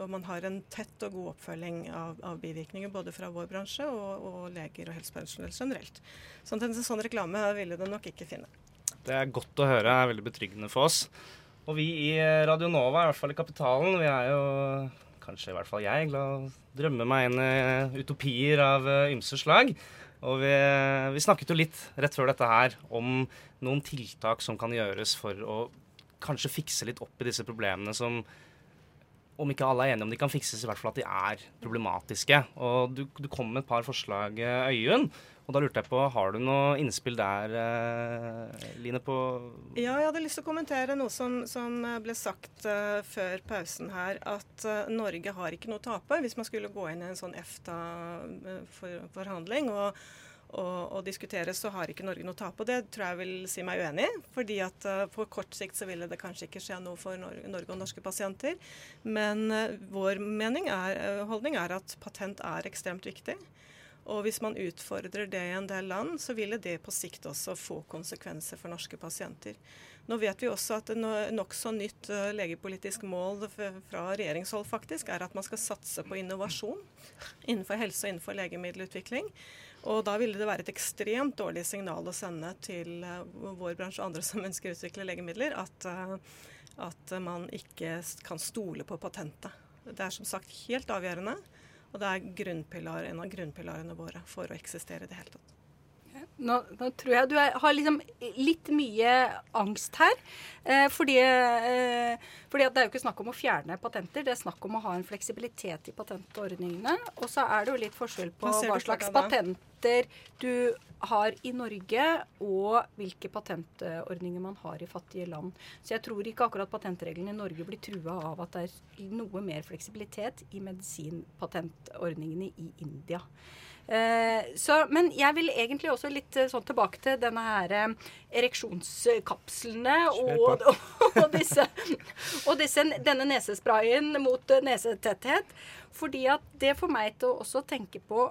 Og man har en tett og god oppfølging av, av bivirkninger både fra vår bransje og, og leger og helsepersonell generelt. Så en sånn reklame ville du nok ikke finne. Det er godt å høre. Det er veldig betryggende for oss. Og vi i Radio Nova, i hvert fall i Kapitalen, vi er jo kanskje i hvert fall jeg glad drømme meg inn utopier av eh, ymse slag. Og vi, vi, snakket jo litt rett før dette her om noen tiltak som kan gjøres for å kanskje fikse litt opp i disse problemene som om ikke alle er enige om de kan fikses, i hvert fall at de er problematiske. Og du, du kom med et par forslag, Øyunn. Og da lurte jeg på, Har du noe innspill der, eh, Line? på Ja, jeg hadde lyst til å kommentere noe som, som ble sagt uh, før pausen her. At uh, Norge har ikke noe å tape hvis man skulle gå inn i en sånn EFTA-forhandling. og og, å diskutere, så har ikke Norge noe tap. Og det tror jeg vil si meg uenig i. fordi at uh, på kort sikt så ville det kanskje ikke skje noe for Norge, Norge og norske pasienter. Men uh, vår er, uh, holdning er at patent er ekstremt viktig. Og hvis man utfordrer det i en del land, så ville det på sikt også få konsekvenser for norske pasienter. Nå vet vi også at nokså nytt legepolitisk mål fra regjeringshold faktisk er at man skal satse på innovasjon innenfor helse og innenfor legemiddelutvikling. Og da ville det være et ekstremt dårlig signal å sende til uh, vår bransje og andre som ønsker å utvikle legemidler, at, uh, at man ikke kan stole på patentet. Det er som sagt helt avgjørende, og det er en av grunnpilarene våre for å eksistere i det hele tatt. Nå, nå, tror jeg du er, har liksom litt mye angst her. Eh, fordi, eh, fordi det er jo ikke snakk om å fjerne patenter, det er snakk om å ha en fleksibilitet i patentordningene. Og så er det jo litt forskjell på hva slags patenter du har i Norge, og hvilke patentordninger man har i fattige land. Så jeg tror ikke akkurat patentreglene i Norge blir trua av at det er noe mer fleksibilitet i medisinpatentordningene i India. Eh, så, men jeg vil egentlig også litt eh, sånn tilbake til denne her eh, ereksjonskapslene og, og, og, disse, og disse, denne nesesprayen mot nesetetthet. Fordi at det får meg til å også tenke på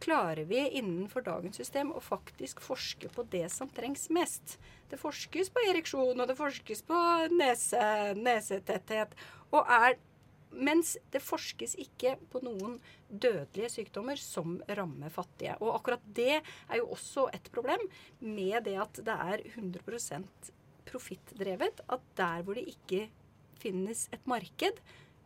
Klarer vi innenfor dagens system å faktisk forske på det som trengs mest? Det forskes på ereksjon, og det forskes på nese, nesetetthet. Og er mens det forskes ikke på noen dødelige sykdommer som rammer fattige. Og akkurat det er jo også et problem med det at det er 100% profittdrevet. At der hvor det ikke finnes et marked,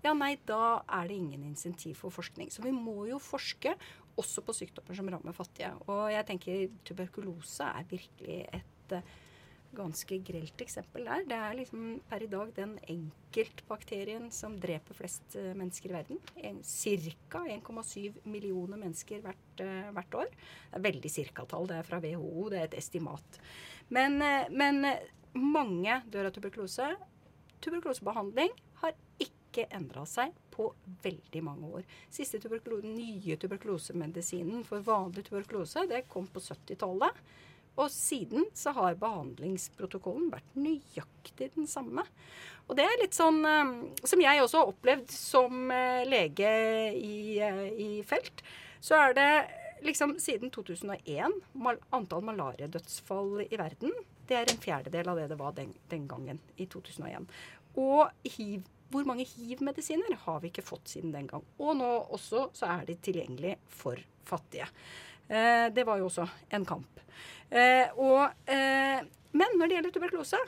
ja nei, da er det ingen insentiv for forskning. Så vi må jo forske også på sykdommer som rammer fattige. Og jeg tenker tuberkulose er virkelig et ganske grelt eksempel der. Det er liksom per i dag den enkeltbakterien som dreper flest uh, mennesker i verden. Ca. 1,7 millioner mennesker hvert, uh, hvert, år. Det er veldig cirka-tall. Det er fra WHO, det er et estimat. Men, uh, men mange dør av tuberkulose. Tuberkulosebehandling har ikke endra seg på veldig mange år. Siste tuberkulose, nye tuberkulosemedisinen for vanlig tuberkulose det kom på 70-tallet. Og siden så har behandlingsprotokollen vært nøyaktig den samme. Og det er litt sånn eh, som jeg også har opplevd som eh, lege i, eh, i felt. Så er det liksom siden 2001 mal antall malariadødsfall i verden det er en fjerdedel av det det var den, den gangen, i 2001. Og hiv, hvor mange hiv-medisiner har vi ikke fått siden den gang? Og nå også så er de tilgjengelig for fattige. Eh, det var jo også en kamp. Eh, og, eh, men når det gjelder tuberkulose,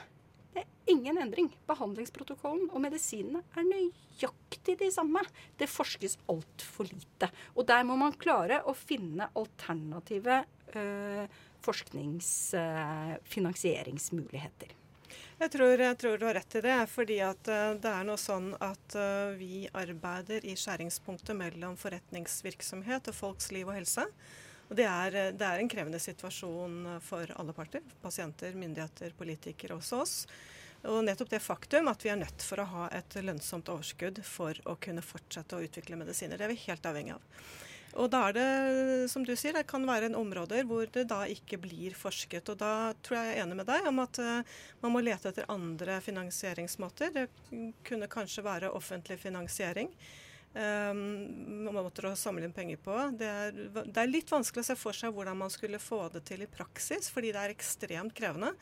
det er ingen endring. Behandlingsprotokollen og medisinene er nøyaktig de samme. Det forskes altfor lite. Og der må man klare å finne alternative forskningsfinansieringsmuligheter. Jeg tror, jeg tror, du har rett i det. fordi det er noe sånn at vi arbeider i skjæringspunktet mellom forretningsvirksomhet og folks liv og helse. Og det er, det er en krevende situasjon for alle parter. Pasienter, myndigheter, politikere, også oss. Og nettopp det faktum at vi er nødt for å ha et lønnsomt overskudd for å kunne fortsette å utvikle medisiner. Det er vi helt avhengig av. Og da er det, som du sier, det kan være en områder hvor det da ikke blir forsket. Og da tror jeg jeg er enig med deg om at uh, man må lete etter andre finansieringsmåter. Det kunne kanskje være offentlig finansiering. Um, måter å samle inn penger på. Det er, det er litt vanskelig å se for seg hvordan man skulle få det til i praksis, fordi det er ekstremt krevende.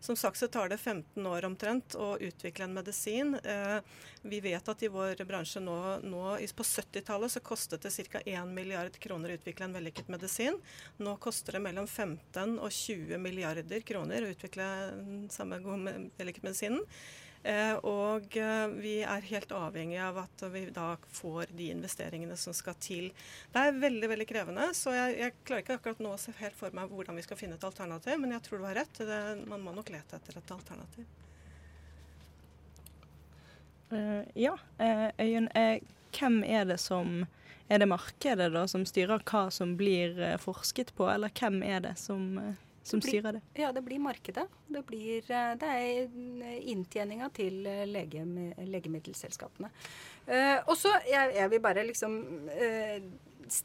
Som sagt så tar det 15 år omtrent å utvikle en medisin. Eh, vi vet at i vår bransje nå, nå på 70-tallet så kostet det ca. 1 milliard kroner å utvikle en vellykket medisin. Nå koster det mellom 15 og 20 milliarder kroner å utvikle den samme vellykket medisinen. Eh, og eh, vi er helt avhengig av at vi da får de investeringene som skal til. Det er veldig veldig krevende, så jeg, jeg klarer ikke akkurat nå å se helt for meg hvordan vi skal finne et alternativ, men jeg tror du har rett. Det, man må nok lete etter et alternativ. Uh, ja, uh, Øyunn. Uh, hvem er det som Er det markedet da som styrer hva som blir forsket på, eller hvem er det som som blir, styrer det? Ja, det blir markedet. Det, blir, eh, det er inntjeninga til eh, lege, legemiddelselskapene. Uh, og så jeg, jeg, vil bare liksom uh,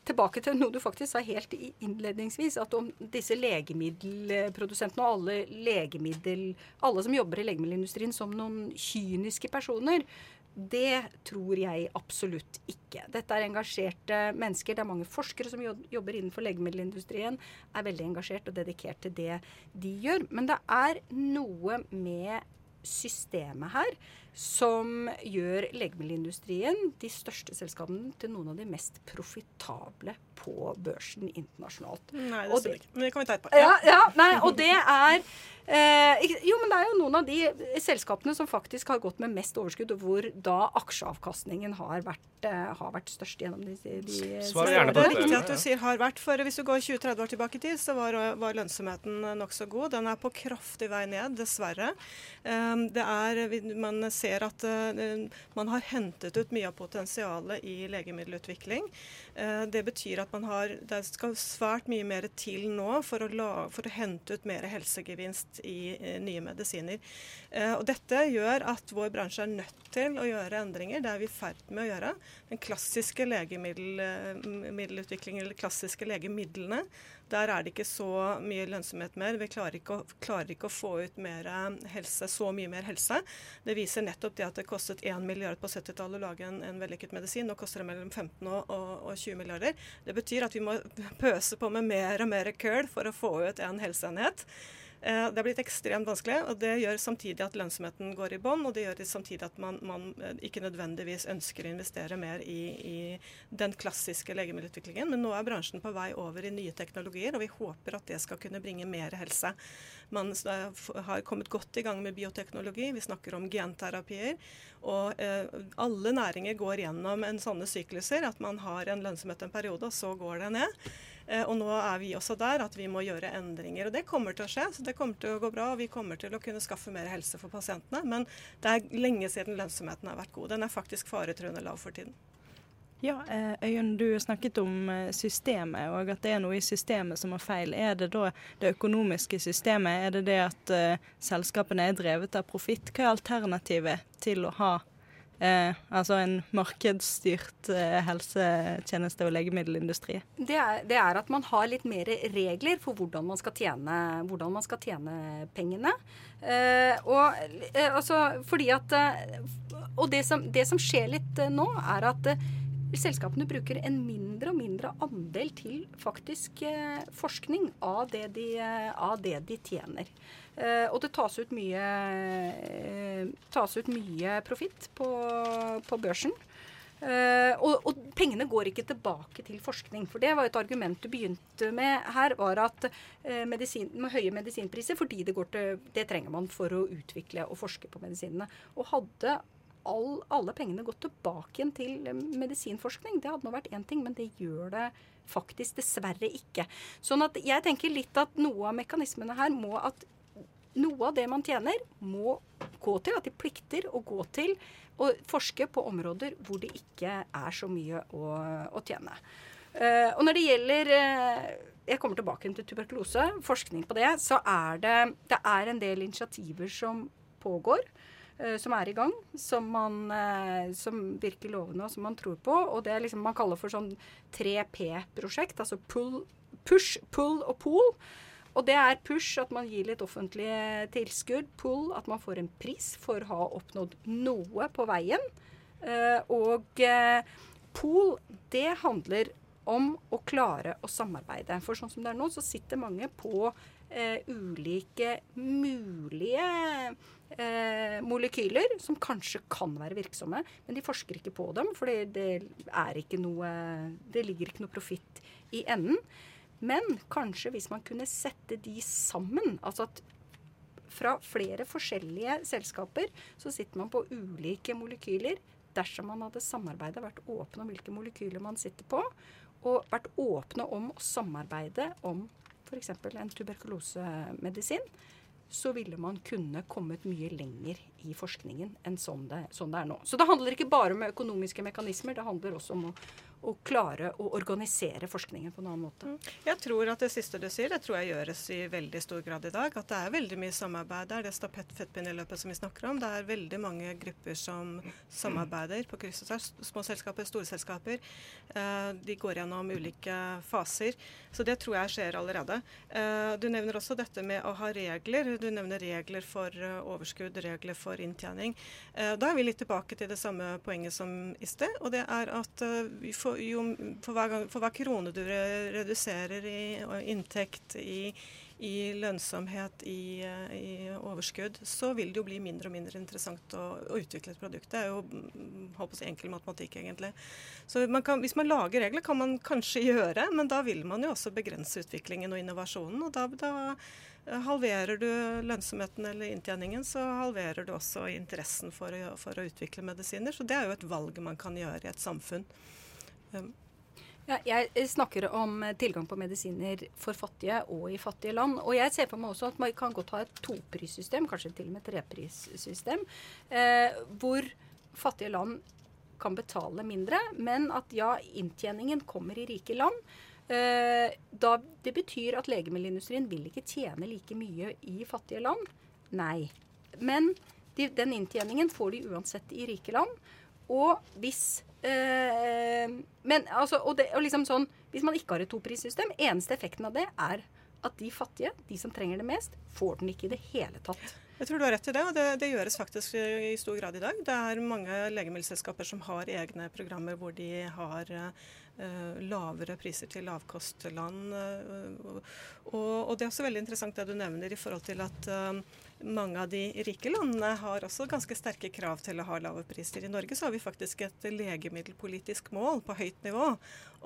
Tilbake til noe du faktisk sa helt innledningsvis. At om disse legemiddelprodusentene og alle legemiddel, alle som jobber i legemiddelindustrien som noen kyniske personer, det tror jeg absolutt ikke. Dette er engasjerte mennesker. Det er mange forskere som jobber innenfor legemiddelindustrien, er veldig engasjert og dedikert til det de gjør. Men det er noe med systemet her som gjør legemiddelindustrien, de største selskapene, til noen av de mest profitable på børsen internasjonalt. Nei, det stemmer ikke. Men det kan vi ta etterpå. Ja, ja, nei, og det er Eh, jo, men det er jo noen av de selskapene som faktisk har gått med mest overskudd, og hvor da aksjeavkastningen har vært, eh, har vært størst gjennom de, de Svar gjerne på det. Det er viktig at du sier 'har vært', for hvis du går 20-30 år tilbake i tid, så var, var lønnsomheten nokså god. Den er på kraftig vei ned, dessverre. Um, det er, man ser at uh, man har hentet ut mye av potensialet i legemiddelutvikling. Uh, det betyr at man har, det skal svært mye mer til nå for å, la, for å hente ut mer helsegevinst i eh, nye medisiner. Eh, og dette gjør at vår bransje er nødt til å gjøre endringer. Det er vi i ferd med å gjøre. Den klassiske legemiddelutviklingen, eller klassiske legemidlene, der er det ikke så mye lønnsomhet mer. Vi klarer ikke, å, klarer ikke å få ut mer helse, så mye mer helse. Det viser nettopp det at det kostet 1 milliard på 70-tallet å lage en, en, vellykket medisin. Nå koster det mellom 15 og, og, og 20 milliarder. Det betyr at vi må pøse på med mer og mer køl for å få ut en helseenhet. Eh, det har blitt ekstremt vanskelig, og det gjør samtidig at lønnsomheten går i bånn. Og det gjør samtidig at man, man, eh, ikke nødvendigvis ønsker å investere mer i, i, den klassiske legemiddelutviklingen. Men nå er bransjen på vei over i nye teknologier, og vi håper at det skal kunne bringe mer helse. Man har kommet godt i gang med bioteknologi. Vi snakker om genterapier. Og eh, alle næringer går gjennom en sånne sykluser, at man har en lønnsomhet en periode, og så går det ned. Eh, og nå er vi også der at vi må gjøre endringer. Og det kommer til å skje. så Det kommer til å gå bra, og vi kommer til å kunne skaffe mer helse for pasientene. Men det er lenge siden lønnsomheten har vært god. Den er faktisk faretruende lav for tiden. Ja, eh, Øyunn, du snakket om eh, systemet, og at det er noe i systemet som er feil. Er det da det økonomiske systemet? Er det det at uh, selskapene er drevet av profitt? Hva er alternativet til å ha uh, altså en markedsstyrt uh, helsetjeneste- og legemiddelindustri? Det er, det er, at man har litt mer regler for hvordan man skal tjene, man skal tjene pengene. Og altså fordi at Og det som, det som, skjer litt nå, er at selskapene bruker en mindre og mindre andel til faktisk eh, forskning av det de, eh, av det de tjener. Eh, og det tas ut mye, tas mye profitt på, på børsen. Og, og pengene går ikke tilbake til forskning. For det var et argument du begynte med her, var at medisin, med høye medisinpriser fordi det, til, det trenger man for å utvikle og forske på medisinene. Og hadde all, alle pengene gått tilbake igjen til eh, medisinforskning, det hadde nå vært én ting, men det gjør det faktisk dessverre ikke. Sånn at jeg tenker litt at noe av mekanismene her må at noe av det man tjener, må gå til at de plikter å gå til å forske på områder hvor det ikke er så mye å, å tjene. Uh, og når det gjelder uh, Jeg kommer tilbake til tuberkulose. Forskning på det. Så er det, det er en del initiativer som pågår. Uh, som er i gang, som, man, som virker lovende og som man tror på. Og det er liksom man kaller for sånn 3P-prosjekt. Altså pull, push, pull og pool. Og det er push, at man gir litt offentlig tilskudd. Pull, at man får en pris for å ha oppnådd noe på veien. Uh, og pool, det handler om å klare å samarbeide. For sånn som det er nå, så sitter mange på uh, ulike mulige molekyler som kanskje kan være virksomme, men de forsker ikke på dem, for det, Det ligger ikke noe profitt i enden. Men kanskje hvis man kunne sette de sammen, altså at fra flere forskjellige selskaper så sitter man på ulike molekyler. Dersom man hadde samarbeidet, vært åpne om hvilke molekyler man sitter på, og vært åpne om å samarbeide om f.eks. en tuberkulosemedisin, så ville man kunne kommet mye lenger i forskningen enn sånn det, sånn det er nå. Så det handler ikke bare om økonomiske mekanismer, det handler også om å å klare å organisere forskningen på en annen måte. Mm. Jeg tror at det siste du sier, det tror jeg gjøres i veldig stor grad i dag. At det er veldig mye samarbeid. Det er det stafettpinneløpet som vi snakker om. Det er veldig mange grupper som samarbeider på kryss og tvers. Små selskaper, store selskaper. Eh, de går gjennom ulike faser. Så det tror jeg skjer allerede. Eh, du nevner også dette med å ha regler. Du nevner regler for eh, overskudd, regler for inntjening. Da er vi litt tilbake til det samme poenget som i sted. Og det er at vi får for, jo, for, hver gang, for, hver krone du reduserer i inntekt, i, i lønnsomhet, i, i, overskudd, så vil det jo bli mindre og mindre interessant å, å utvikle et produkt. Det er jo håper jeg, enkel matematikk, egentlig. Så man kan, Hvis man lager regler, kan man kanskje gjøre, men da vil man jo også begrense utviklingen og innovasjonen. og da, da halverer du lønnsomheten eller inntjeningen, så halverer du også interessen for å, for å utvikle medisiner. Så det er jo et valg man kan gjøre i et samfunn. Ja, jeg snakker om tilgang på medisiner for fattige og i fattige land. Og jeg ser for meg også at man kan godt ha et toprissystem, kanskje til og med et treprissystem, eh, hvor fattige land kan betale mindre, men at ja, inntjeningen kommer i rike land. Eh, da det betyr at legemiddelindustrien vil ikke tjene like mye i fattige land. Nei. Men de, den inntjeningen får de uansett i rike land. Og hvis Men altså og det, og liksom sånn Hvis man ikke har et toprissystem, eneste effekten av det er at de fattige, de som trenger det mest, får den ikke i det hele tatt. Jeg tror du har rett i det, og det, det, gjøres faktisk i stor grad i dag. Det er mange legemiddelselskaper som har egne programmer hvor de har uh, lavere priser til lavkostland. Uh, og, og, det er også veldig interessant det du nevner i forhold til at uh, mange av de rike landene har også ganske sterke krav til å ha lave priser. I Norge så har vi faktisk et legemiddelpolitisk mål på høyt nivå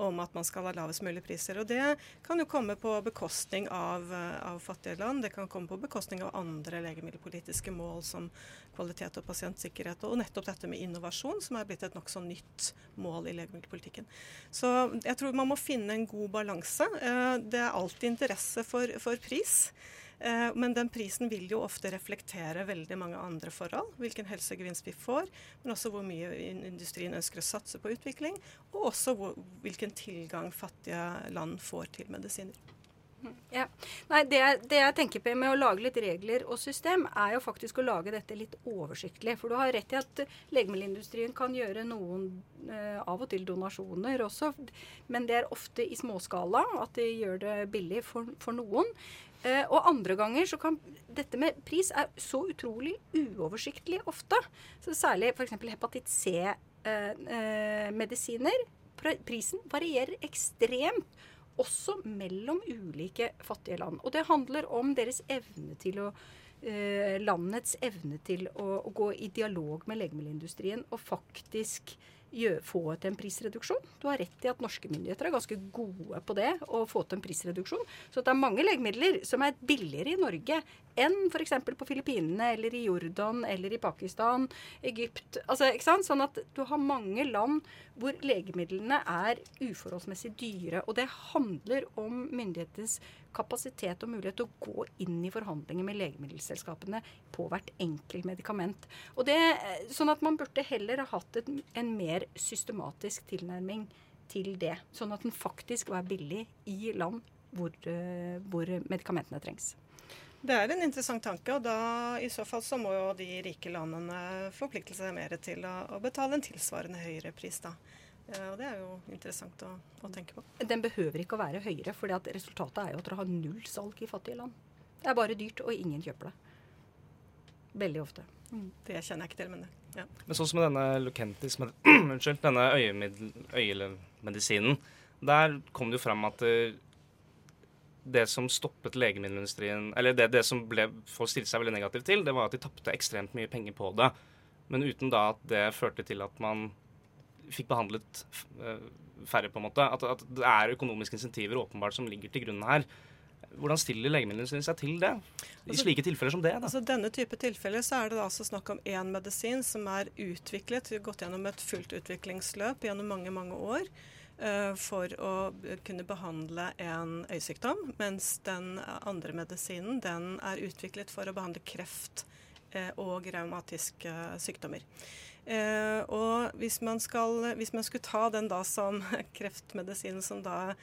om at man skal ha lavest mulig priser. Og det kan jo komme på bekostning av, av fattige land. Det kan komme på bekostning av andre legemiddelpolitiske mål som kvalitet og pasientsikkerhet. Og nettopp dette med innovasjon, som er blitt et nokså nytt mål i legemiddelpolitikken. Så jeg tror man må finne en god balanse. Eh, det er alltid interesse for, for pris. Eh, men den prisen vil jo ofte reflektere veldig mange andre forhold. Hvilken helsegevinst vi får, men også hvor mye industrien ønsker å satse på utvikling. Og også hvor, hvilken tilgang fattige land får til medisiner. Ja. Nei, det, det, jeg tenker på med å lage litt regler og system, er jo faktisk å lage dette litt oversiktlig. For du har rett i at legemiddelindustrien kan gjøre noen eh, av og til donasjoner også. Men det er ofte i småskala at de gjør det billig for, for noen. Eh, og andre ganger så kan dette med pris er så utrolig uoversiktlig ofte. Så særlig f.eks. hepatitt C eh, eh, prisen varierer ekstremt. Også mellom ulike fattige land. Og det handler om deres evne til å eh, Landets evne til å, å gå i dialog med legemiddelindustrien og faktisk få til en prisreduksjon. Du har rett i at norske myndigheter er ganske gode på det, å få til en prisreduksjon. Så det er mange legemidler som er billigere i Norge enn f.eks. på Filippinene eller i Jordan eller i Pakistan, Egypt. Altså, ikke sant? Sånn at du har mange land hvor legemidlene er uforholdsmessig dyre. Og det handler om myndighetenes kapasitet og mulighet til å gå inn i forhandlinger med legemiddelselskapene på hvert enkelt medikament. Og det, sånn at man burde heller ha hatt et, en mer systematisk tilnærming til det. Sånn at den faktisk var billig i land hvor, eh, hvor medikamentene trengs. Det er en interessant tanke, og da i så fall så må jo de rike landene forplikte seg mer til å, å betale en tilsvarende høyere pris, da. Og det er jo interessant å, å tenke på. Den behøver ikke å være høyere, for resultatet er jo at dere har null salg i fattige land. Det er bare dyrt, og ingen kjøper det. Veldig ofte. Det kjenner jeg ikke til, men det. Ja. Men sånn som med denne Lucentis, med, unnskyld, denne øyemedisinen, der kom det jo fram at eh, det som stoppet legemiddelindustrien Eller det, det som ble, folk stilte seg veldig negativt til, det var at de tapte ekstremt mye penger på det. Men uten da at det førte til at man fikk behandlet eh, færre, på en måte. At, at det er økonomiske insentiver åpenbart som ligger til grunn her. Hvordan stiller legemiddelindustrien seg til det? I Altså- slike tilfeller som det? da? Altså denne type tilfeller så er det da altså snakk om én medisin som er utviklet, gått gjennom et fullt utviklingsløp gjennom mange, mange år. eh, for å kunne behandle en øyesykdom, mens den andre medisinen den er utviklet for å behandle kreft eh, og revmatiske sykdommer. Eh, og hvis man, skal, hvis man skulle ta den da som kreftmedisin som da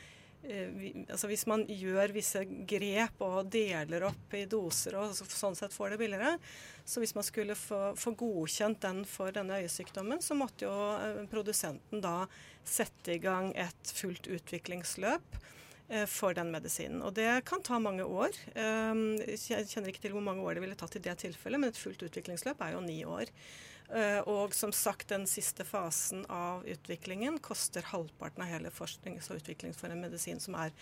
eh, altså Hvis man gjør visse grep og deler opp i doser og sånn sett får det billigere, så hvis man skulle få, få godkjent den for denne øyesykdommen, så måtte jo eh, produsenten da sette i gang et fullt utviklingsløp for den medisinen. Og det kan ta mange år. Jeg kjenner ikke til hvor mange år det ville tatt i det tilfellet, men et fullt utviklingsløp er jo ni år. Eh, Og som sagt, den siste fasen av utviklingen koster halvparten av hele forsknings- og utvikling for en medisin som er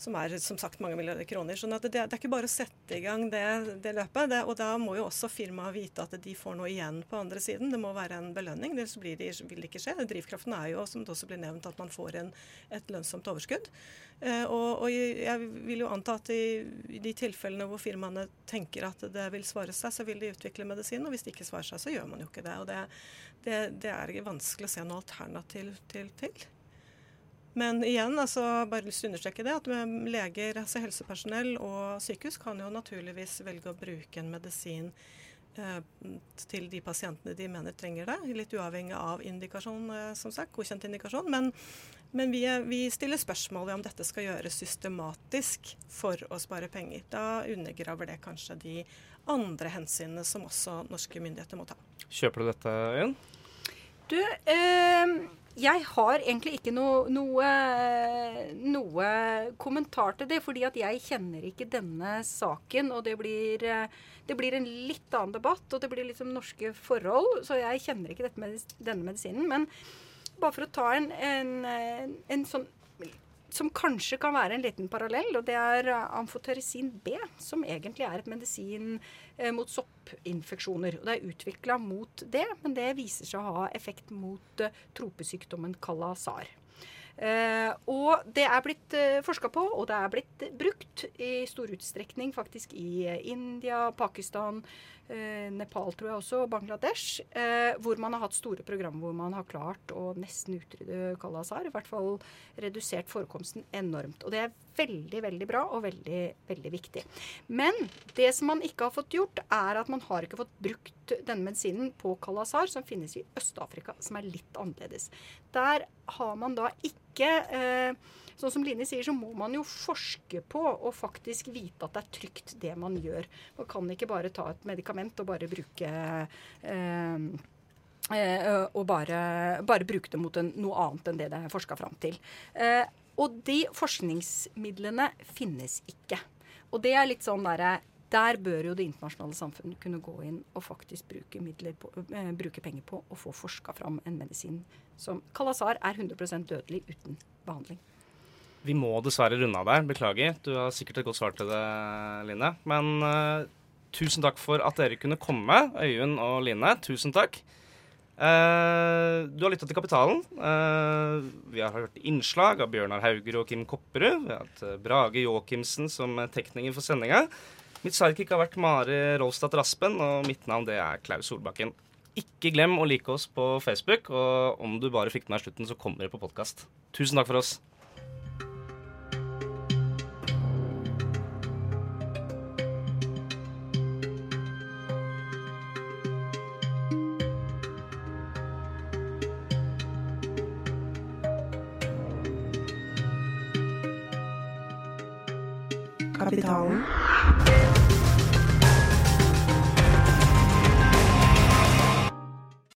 som er som sagt mange milliarder kroner. sånn at det, det er ikke bare å sette i gang det, det løpet. Det, og da må jo også firmaet vite at de får noe igjen på andre siden. Det må være en belønning, ellers blir det, vil det ikke skje. Drivkraften er jo, som det også blir nevnt, at man får en, et lønnsomt overskudd. Eh, og, og jeg vil jo anta at i, de tilfellene hvor firmaene tenker at det vil svare seg, så vil de utvikle medisin. Og hvis det ikke svarer seg, så gjør man jo ikke det. Og det, det er vanskelig å se noe alternativ til. til. Men igjen, altså, bare lyst til å understreke det, at leger, altså helsepersonell og sykehus kan jo naturligvis velge å bruke en medisin eh, til de pasientene de mener trenger det, litt uavhengig av indikasjon, eh, som sagt, godkjent indikasjon. Men, men vi, er- vi stiller spørsmål ved om dette skal gjøres systematisk for å spare penger. Da undergraver det kanskje de andre hensynene som også norske myndigheter må ta. Kjøper du dette, Øyunn? Du, eh, jeg har egentlig ikke noe, noe, noe kommentar til det, fordi at jeg kjenner ikke denne saken. Og det blir, det blir en litt annen debatt, og det blir liksom norske forhold. Så jeg kjenner ikke med, denne medisinen. Men bare for å ta en, en, en sånn som kanskje kan være en liten parallell, og det er eh, amfoterisin B, som egentlig er et medisin eh, mot soppinfeksjoner. Og det er utvikla mot det, men det viser seg å ha effekt mot eh, tropesykdommen kalasar. Uh, og det er blitt uh, forska på, og det er blitt brukt i stor utstrekning faktisk i India, Pakistan, Nepal tror jeg også, og Bangladesh, eh, hvor man har hatt store program hvor man har klart å nesten utrydde kalasar. I hvert fall redusert forekomsten enormt. Og det er veldig, veldig bra og veldig, veldig viktig. Men det som man ikke har fått gjort, er at man har ikke fått brukt denne medisinen på kalasar, som finnes i Øst-Afrika, som er litt annerledes. Der har man da ikke eh, Sånn som Line sier, så må man jo forske på og faktisk vite at det er trygt, det man gjør. Man kan ikke bare ta et medikament og bare bruke eh, eh, og bare, bare bruke det mot en, noe annet enn det det er forska fram til. Eh, og de forskningsmidlene finnes ikke. Og det er litt sånn derre der bør jo det internasjonale samfunn kunne gå inn og faktisk bruke, på, eh, bruke penger på å få forska fram en medisin som Kalasar er 100% dødelig uten behandling. Vi må dessverre runde av der. Beklager. Du har sikkert et godt svar til det, Line. Men eh, tusen takk for at dere kunne komme, Øyunn og Line. Tusen takk. Uh, du har lytta til Kapitalen. Uh, vi har hørt innslag av Bjørnar Hauger og Kim Kopperud. Vi har hatt eh, Brage Jåkimsen som tekniker for sendinga. Mitt sidekick har vært Mare Rolstad Raspen, og mitt navn det er Klaus Solbakken. Ikke glem å like oss på Facebook, og om du bare fikk med deg slutten, så kommer det på podkast. Tusen takk for oss. Kapitalen.